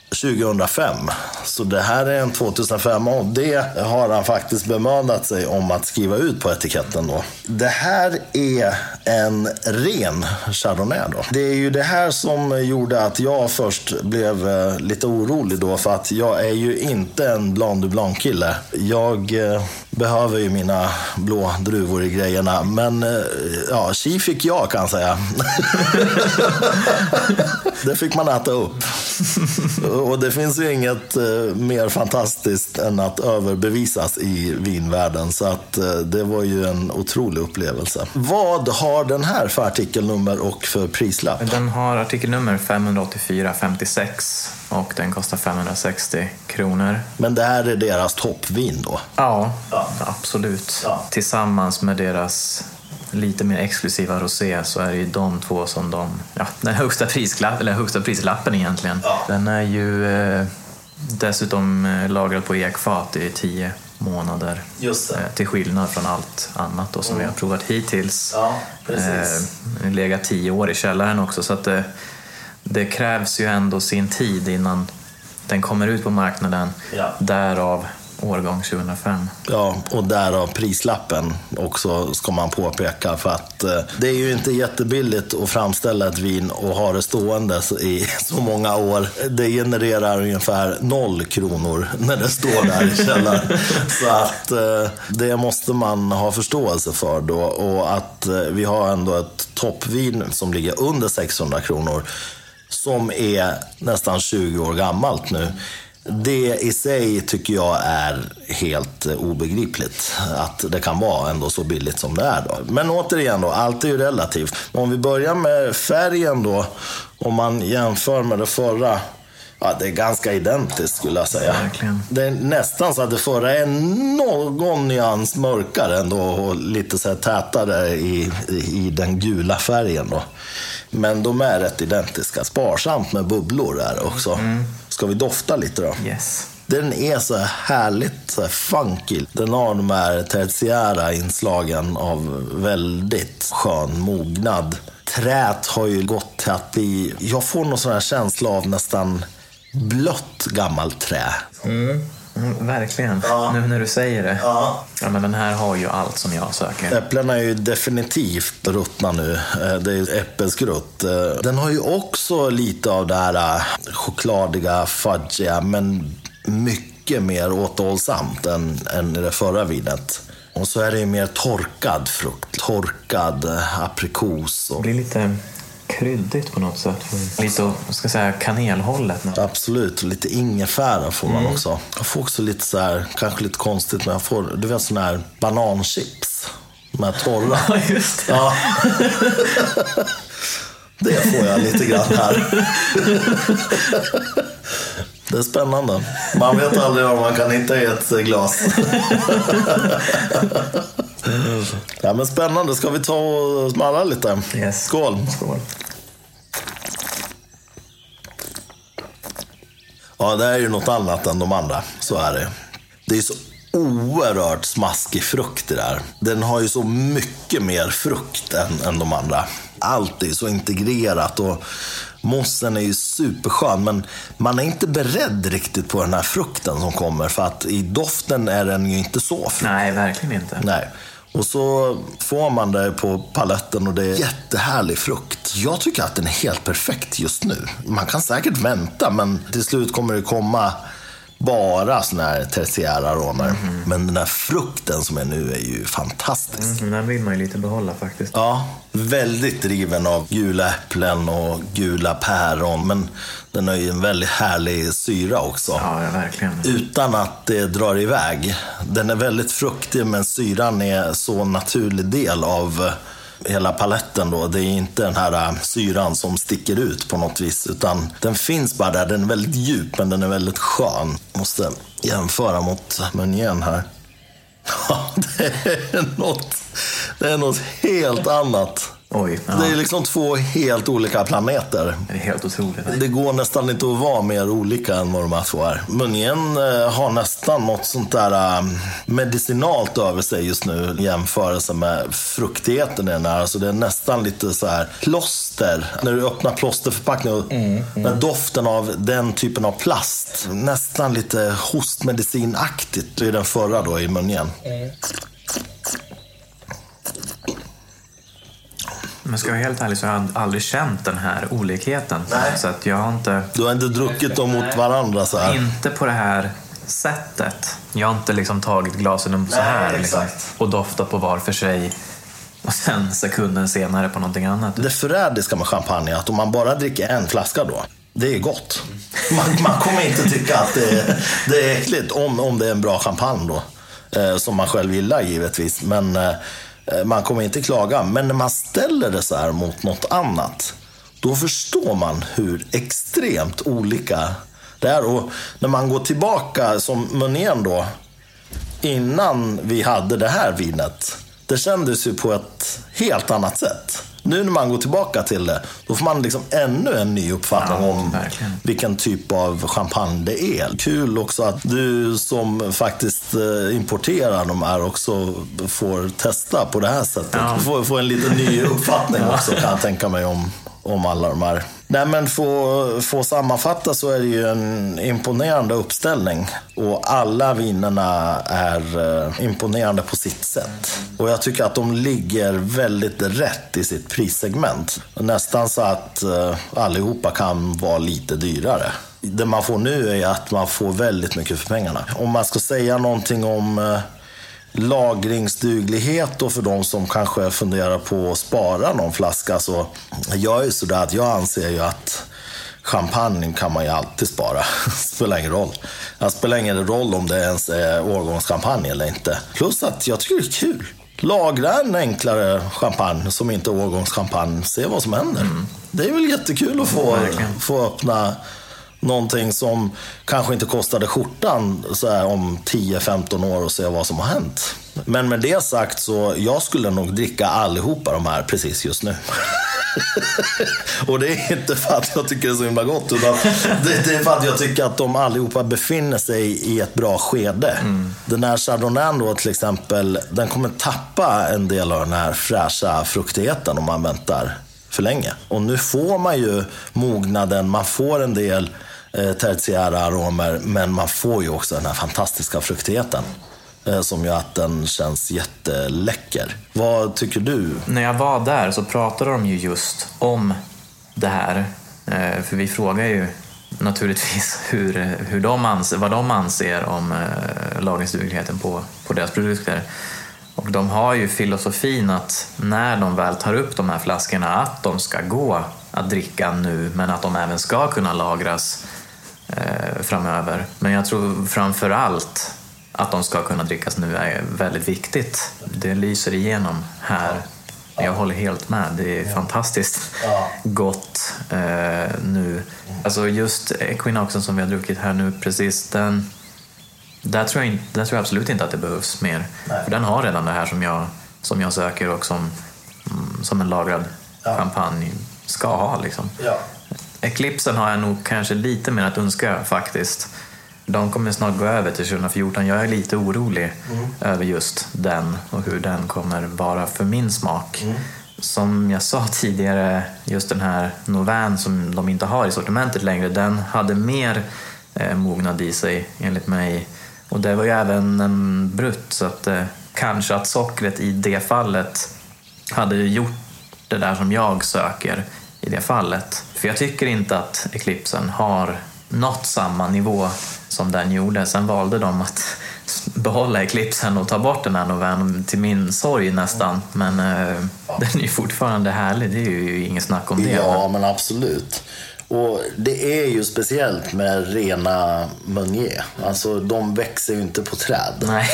2005. Så det här är en 2005 och det har han faktiskt bemödat sig om att skriva ut på etiketten då. Det här är en ren Chardonnay då. Det är ju det här som gjorde att jag först blev eh, lite orolig då för att jag är ju inte en Blanc du Blanc kille. Jag eh, behöver ju mina blå druvor i grejerna men eh, ja, chi fick jag kan jag säga. det fick man äta upp. Och det finns ju inget eh, mer fantastiskt än att överbevisas i vinvärlden. Så att eh, det var ju en otrolig upplevelse. Vad har den här för artikelnummer och för prislapp? Den har artikelnummer 58456 och den kostar 560 kronor. Men det här är deras toppvin då? Ja, absolut. Ja. Tillsammans med deras lite mer exklusiva rosé så är det ju de två som de, ja, den högsta, prislapp, eller högsta prislappen egentligen. Ja. Den är ju eh, dessutom eh, lagrad på ekfat i tio månader. Just. Eh, till skillnad från allt annat då, som vi har provat hittills. Ja, precis. Eh, legat tio år i källaren också så att det, det krävs ju ändå sin tid innan den kommer ut på marknaden. Ja. Därav årgång 2005. Ja, och därav prislappen också ska man påpeka. För att eh, det är ju inte jättebilligt att framställa ett vin och ha det stående i så många år. Det genererar ungefär noll kronor när det står där i källaren. Så att eh, det måste man ha förståelse för då. Och att eh, vi har ändå ett toppvin som ligger under 600 kronor. Som är nästan 20 år gammalt nu. Det i sig tycker jag är helt eh, obegripligt. Att det kan vara ändå så billigt som det är. Då. Men återigen, då, allt är ju relativt. Om vi börjar med färgen då. Om man jämför med det förra. Ja, det är ganska identiskt skulle jag säga. Verkligen. Det är nästan så att det förra är någon nyans mörkare ändå och lite så här tätare i, i, i den gula färgen. Då. Men de är rätt identiska. Sparsamt med bubblor är det också. Ska vi dofta lite då? Yes. Den är så här härligt så här funky. Den har de här tertiära inslagen av väldigt skön mognad. Trät har ju gått till att bli... Jag får någon sån här känsla av nästan blött gammalt trä. Mm, verkligen. Ja. Nu när du säger det. Ja. Ja, men den här har ju allt som jag söker. Äpplena är ju definitivt ruttna nu. Eh, Det är ju äppelskrutt. Eh, Den har ju också lite av det här eh, chokladiga, fudgiga, men mycket mer återhållsamt än, än i det förra vinet. Och så är det ju mer torkad frukt. Torkad aprikos. Det Och, blir lite kryddigt på något sätt. Lite åt, vad ska säga, kanelhållet. Absolut, och lite ingefära får man också. Jag får också lite så här, kanske lite konstigt, men jag får, du vet sådana här bananchips. De här torra. Ja, just det. Ja. Det får jag lite grann här. Det är spännande. Man vet aldrig vad man kan hitta i ett glas. Ja, men spännande. Ska vi ta och smarra lite? Yes. Skål. Skål. Ja, det är ju något annat än de andra. Så är det. Det är så oerhört smaskig frukt det där. Den har ju så mycket mer frukt än, än de andra. Allt är så integrerat och mossen är ju superskön. Men man är inte beredd riktigt på den här frukten som kommer. För att i doften är den ju inte så frukt. Nej, verkligen inte. Nej. Och så får man det på paletten och det är jättehärlig frukt. Jag tycker att den är helt perfekt just nu. Man kan säkert vänta, men till slut kommer det komma bara såna här tertiära aromer. Men den här frukten som är nu är ju fantastisk. Mm, den vill man ju lite behålla faktiskt. Ja, väldigt driven av gula äpplen och gula päron. Men den har ju en väldigt härlig syra också. Ja, verkligen. Utan att det drar iväg. Den är väldigt fruktig men syran är så naturlig del av hela paletten då. Det är inte den här eh, syran som sticker ut på något vis. Utan den finns bara där. Den är väldigt djup men den är väldigt skön. Måste jämföra mot menyn här. Ja, det är något, det är något helt annat. Oj, ja. Det är liksom två helt olika planeter. Det är helt otroligt. Det går nästan inte att vara mer olika än vad de här två är. Munjen eh, har nästan något sånt där eh, medicinalt över sig just nu i jämförelse med fruktigheten i den här. Alltså det är nästan lite så här plåster. När du öppnar plåsterförpackningen och den doften av den typen av plast. Nästan lite hostmedicinaktigt i den förra då i munjen. Men ska jag vara helt ärlig så har jag aldrig känt den här olikheten. Nej. Så att jag har inte, Du har inte druckit dem mot varandra så här. inte på det här sättet. Jag har inte liksom tagit glasen så Nej, här liksom, och doftat på var för sig och sen sekunden senare på någonting annat. Det förrädiska med champagne är att om man bara dricker en flaska då, det är gott. Man, man kommer inte tycka att det är, det är äckligt om, om det är en bra champagne då. Eh, som man själv gillar givetvis. Men eh, Eh, man kommer inte klaga. Men när man ställer det så här mot något annat, då förstår man hur extremt olika det är. Och när man går tillbaka, som Munén då, innan vi hade det här vinet. Det kändes ju på ett helt annat sätt. Nu när man går tillbaka till det, då får man liksom ännu en ny uppfattning Ja, om verkligen. vilken typ av champagne det är. Kul också att du som faktiskt eh, importerar de här också får testa på det här sättet. Ja. Får, får en lite ny uppfattning också kan jag tänka mig om, om alla de här. Nej men få, få sammanfatta så är det ju en imponerande uppställning. Och alla vinerna är eh, imponerande på sitt sätt. Och jag tycker att de ligger väldigt rätt i sitt prissegment. Nästan så att eh, allihopa kan vara lite dyrare. Det man får nu är att man får väldigt mycket för pengarna. Om man ska säga någonting om eh, lagringsduglighet och för de som kanske funderar på att spara någon flaska. Så jag är ju sådär att jag anser ju att champagne kan man ju alltid spara. spelar ingen roll. Det spelar ingen roll om det ens är årgångschampagne eller inte. Plus att jag tycker det är kul. Lagra en enklare champagne som inte är årgångschampagne. Se vad som händer. Det är väl jättekul att få, få öppna någonting som kanske inte kostade skjortan så här, om 10-15 år och se vad som har hänt. Men med det sagt så jag skulle nog dricka allihopa de här precis just nu. och det är inte för att jag tycker det är så himla gott utan det, det är för att jag tycker att de allihopa befinner sig i ett bra skede. Den här chardonnayen då till exempel, den kommer tappa en del av den här fräscha fruktigheten om man väntar för länge. Och nu får man ju mognaden, man får en del Eh, tertiära aromer, men man får ju också den här fantastiska fruktigheten. Eh, som gör att den känns jätteläcker. Vad tycker du? När jag var där så pratade de ju just om det här. Eh, för vi frågar ju naturligtvis hur, hur de anser, vad de anser om lagringsdugligheten på, på deras produkter. Och de har ju filosofin att när de väl tar upp de här flaskorna att de ska gå att dricka nu men att de även ska kunna lagras framöver. Men jag tror framför allt att de ska kunna drickas nu är väldigt viktigt. Det lyser igenom här. Jag håller helt med. Det är fantastiskt gott eh, nu. Alltså just Equinoxen som vi har druckit här nu precis, den, där, tror jag, där tror jag absolut inte att det behövs mer. För den har redan det här som jag, som jag söker och som, mm, som en lagrad champagne ska ha. Liksom. Eclipsen har jag nog kanske lite mer att önska faktiskt. De kommer snart gå över till 2014. Jag är lite orolig över just den och hur den kommer vara för min smak. Som jag sa tidigare, just den här Novan som de inte har i sortimentet längre, den hade mer eh, mognad i sig enligt mig. Och det var ju även en brutt så att eh, kanske att sockret i det fallet hade gjort det där som jag söker i det fallet. För jag tycker inte att Eclipsen har nått samma nivå som den gjorde. Sen valde de att behålla Eclipsen och ta bort den här noven till min sorg nästan. Men eh, den är ju fortfarande härlig, det är ju inget snack om det. Ja, men absolut. Och det är ju speciellt med rena Meunier. Alltså de växer ju inte på träd. Nej.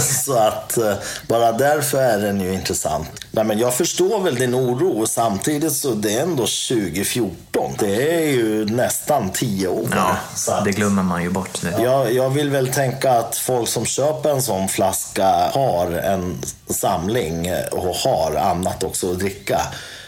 Så att eh, bara därför är den ju intressant. Nej, men jag förstår väl din oro. Samtidigt så det är ändå 2014. Det är ju nästan 10 år. Ja, att- det glömmer man ju bort. Det. jag, jag vill väl tänka att folk som köper en sån flaska har en samling och har annat också att dricka.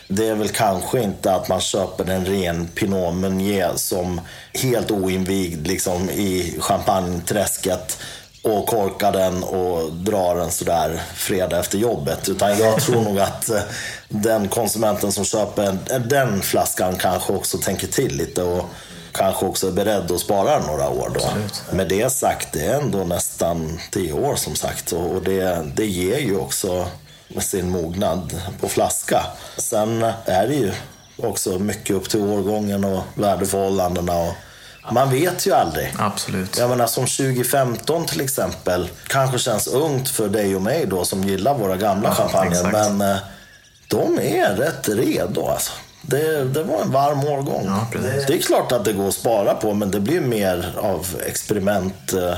Det är väl kanske inte att man köper en ren Pinot Meunier som helt oinvigd liksom, i champagneträsket och korkar den och drar den sådär fredag efter jobbet. Utan jag tror nog att eh, den konsumenten som köper den flaskan kanske också tänker till lite och kanske också är beredd att spara några år då. Absolut. Med det sagt, det är ändå nästan tio år som sagt och det, det ger ju också sin mognad på flaska. Sen är det ju också mycket upp till årgången och värdeförhållandena och man vet ju aldrig. Absolut. Jag menar som 2015 till exempel. Kanske känns ungt för dig och mig då som gillar våra gamla champagner. exakt. Men eh, de är rätt redo alltså. Det, det var en varm årgång. Ja, det är klart att det går att spara på men det blir mer av experiment eh,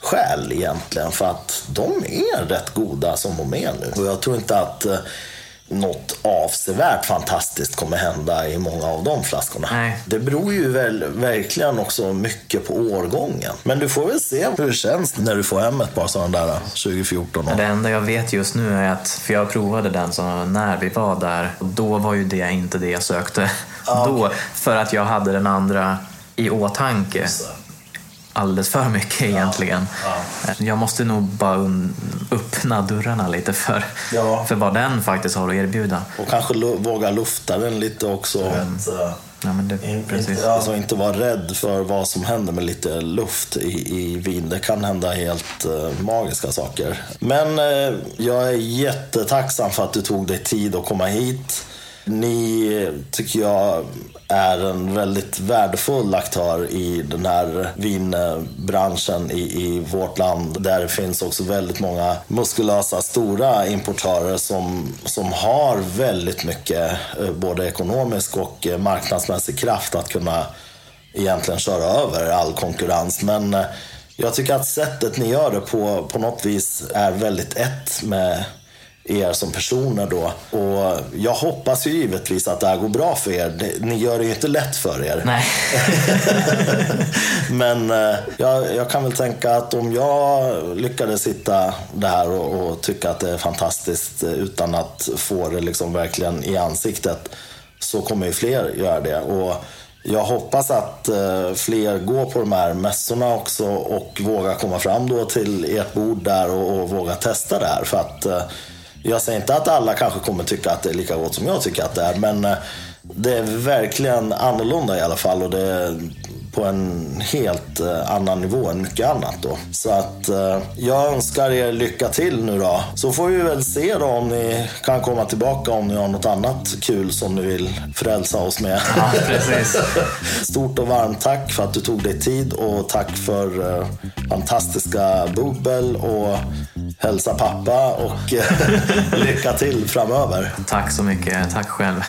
skäl egentligen för att de är rätt goda som de är nu. Och jag tror inte att eh, något avsevärt fantastiskt kommer hända i många av de flaskorna. Nej. Det beror ju väl, verkligen också mycket på årgången. Men du får väl se hur det känns när du får hem ett par sådana där 2014. Det enda jag vet just nu är att, för jag provade den så när vi var där, och då var ju det inte det jag sökte. Då, för att jag hade den andra i åtanke. Alldeles för mycket egentligen. Jag måste nog bara öppna dörrarna lite för, Ja. för vad den faktiskt har att erbjuda. Och kanske våga lufta den lite också. Att, eh, Ja, men det, in- precis. inte, alltså inte vara rädd för vad som händer med lite luft i, i vin. Det kan hända helt eh, magiska saker. Men eh, jag är jättetacksam för att du tog dig tid att komma hit. Ni tycker jag är en väldigt värdefull aktör i den här vinbranschen i, i vårt land. Där det finns också väldigt många muskulösa, stora importörer som, som har väldigt mycket eh, både ekonomisk och eh, marknadsmässig kraft att kunna egentligen köra över all konkurrens. Men eh, jag tycker att sättet ni gör det på, på något vis är väldigt ett med er som personer då. Och jag hoppas ju givetvis att det här går bra för er. Ni gör det ju inte lätt för er. Nej. Men eh, jag, jag kan väl tänka att om jag lyckades hitta det här och, och tycka att det är fantastiskt eh, utan att få det liksom verkligen i ansiktet så kommer ju fler göra det. Och jag hoppas att eh, fler går på de här mässorna också och vågar komma fram då till ert bord där och, och våga testa det här. För att jag säger inte att alla kanske kommer tycka att det är lika gott som jag tycker att det är. Men eh, det är verkligen annorlunda i alla fall. Och det är på en helt eh, annan nivå än mycket annat då. Så att eh, jag önskar er lycka till nu då. Så får vi väl se då om ni kan komma tillbaka om ni har något annat kul som ni vill frälsa oss med. Ja, precis. Stort och varmt tack för att du tog dig tid och tack för eh, fantastiska bubbel och hälsa pappa och lycka till framöver. Tack så mycket. Tack själv.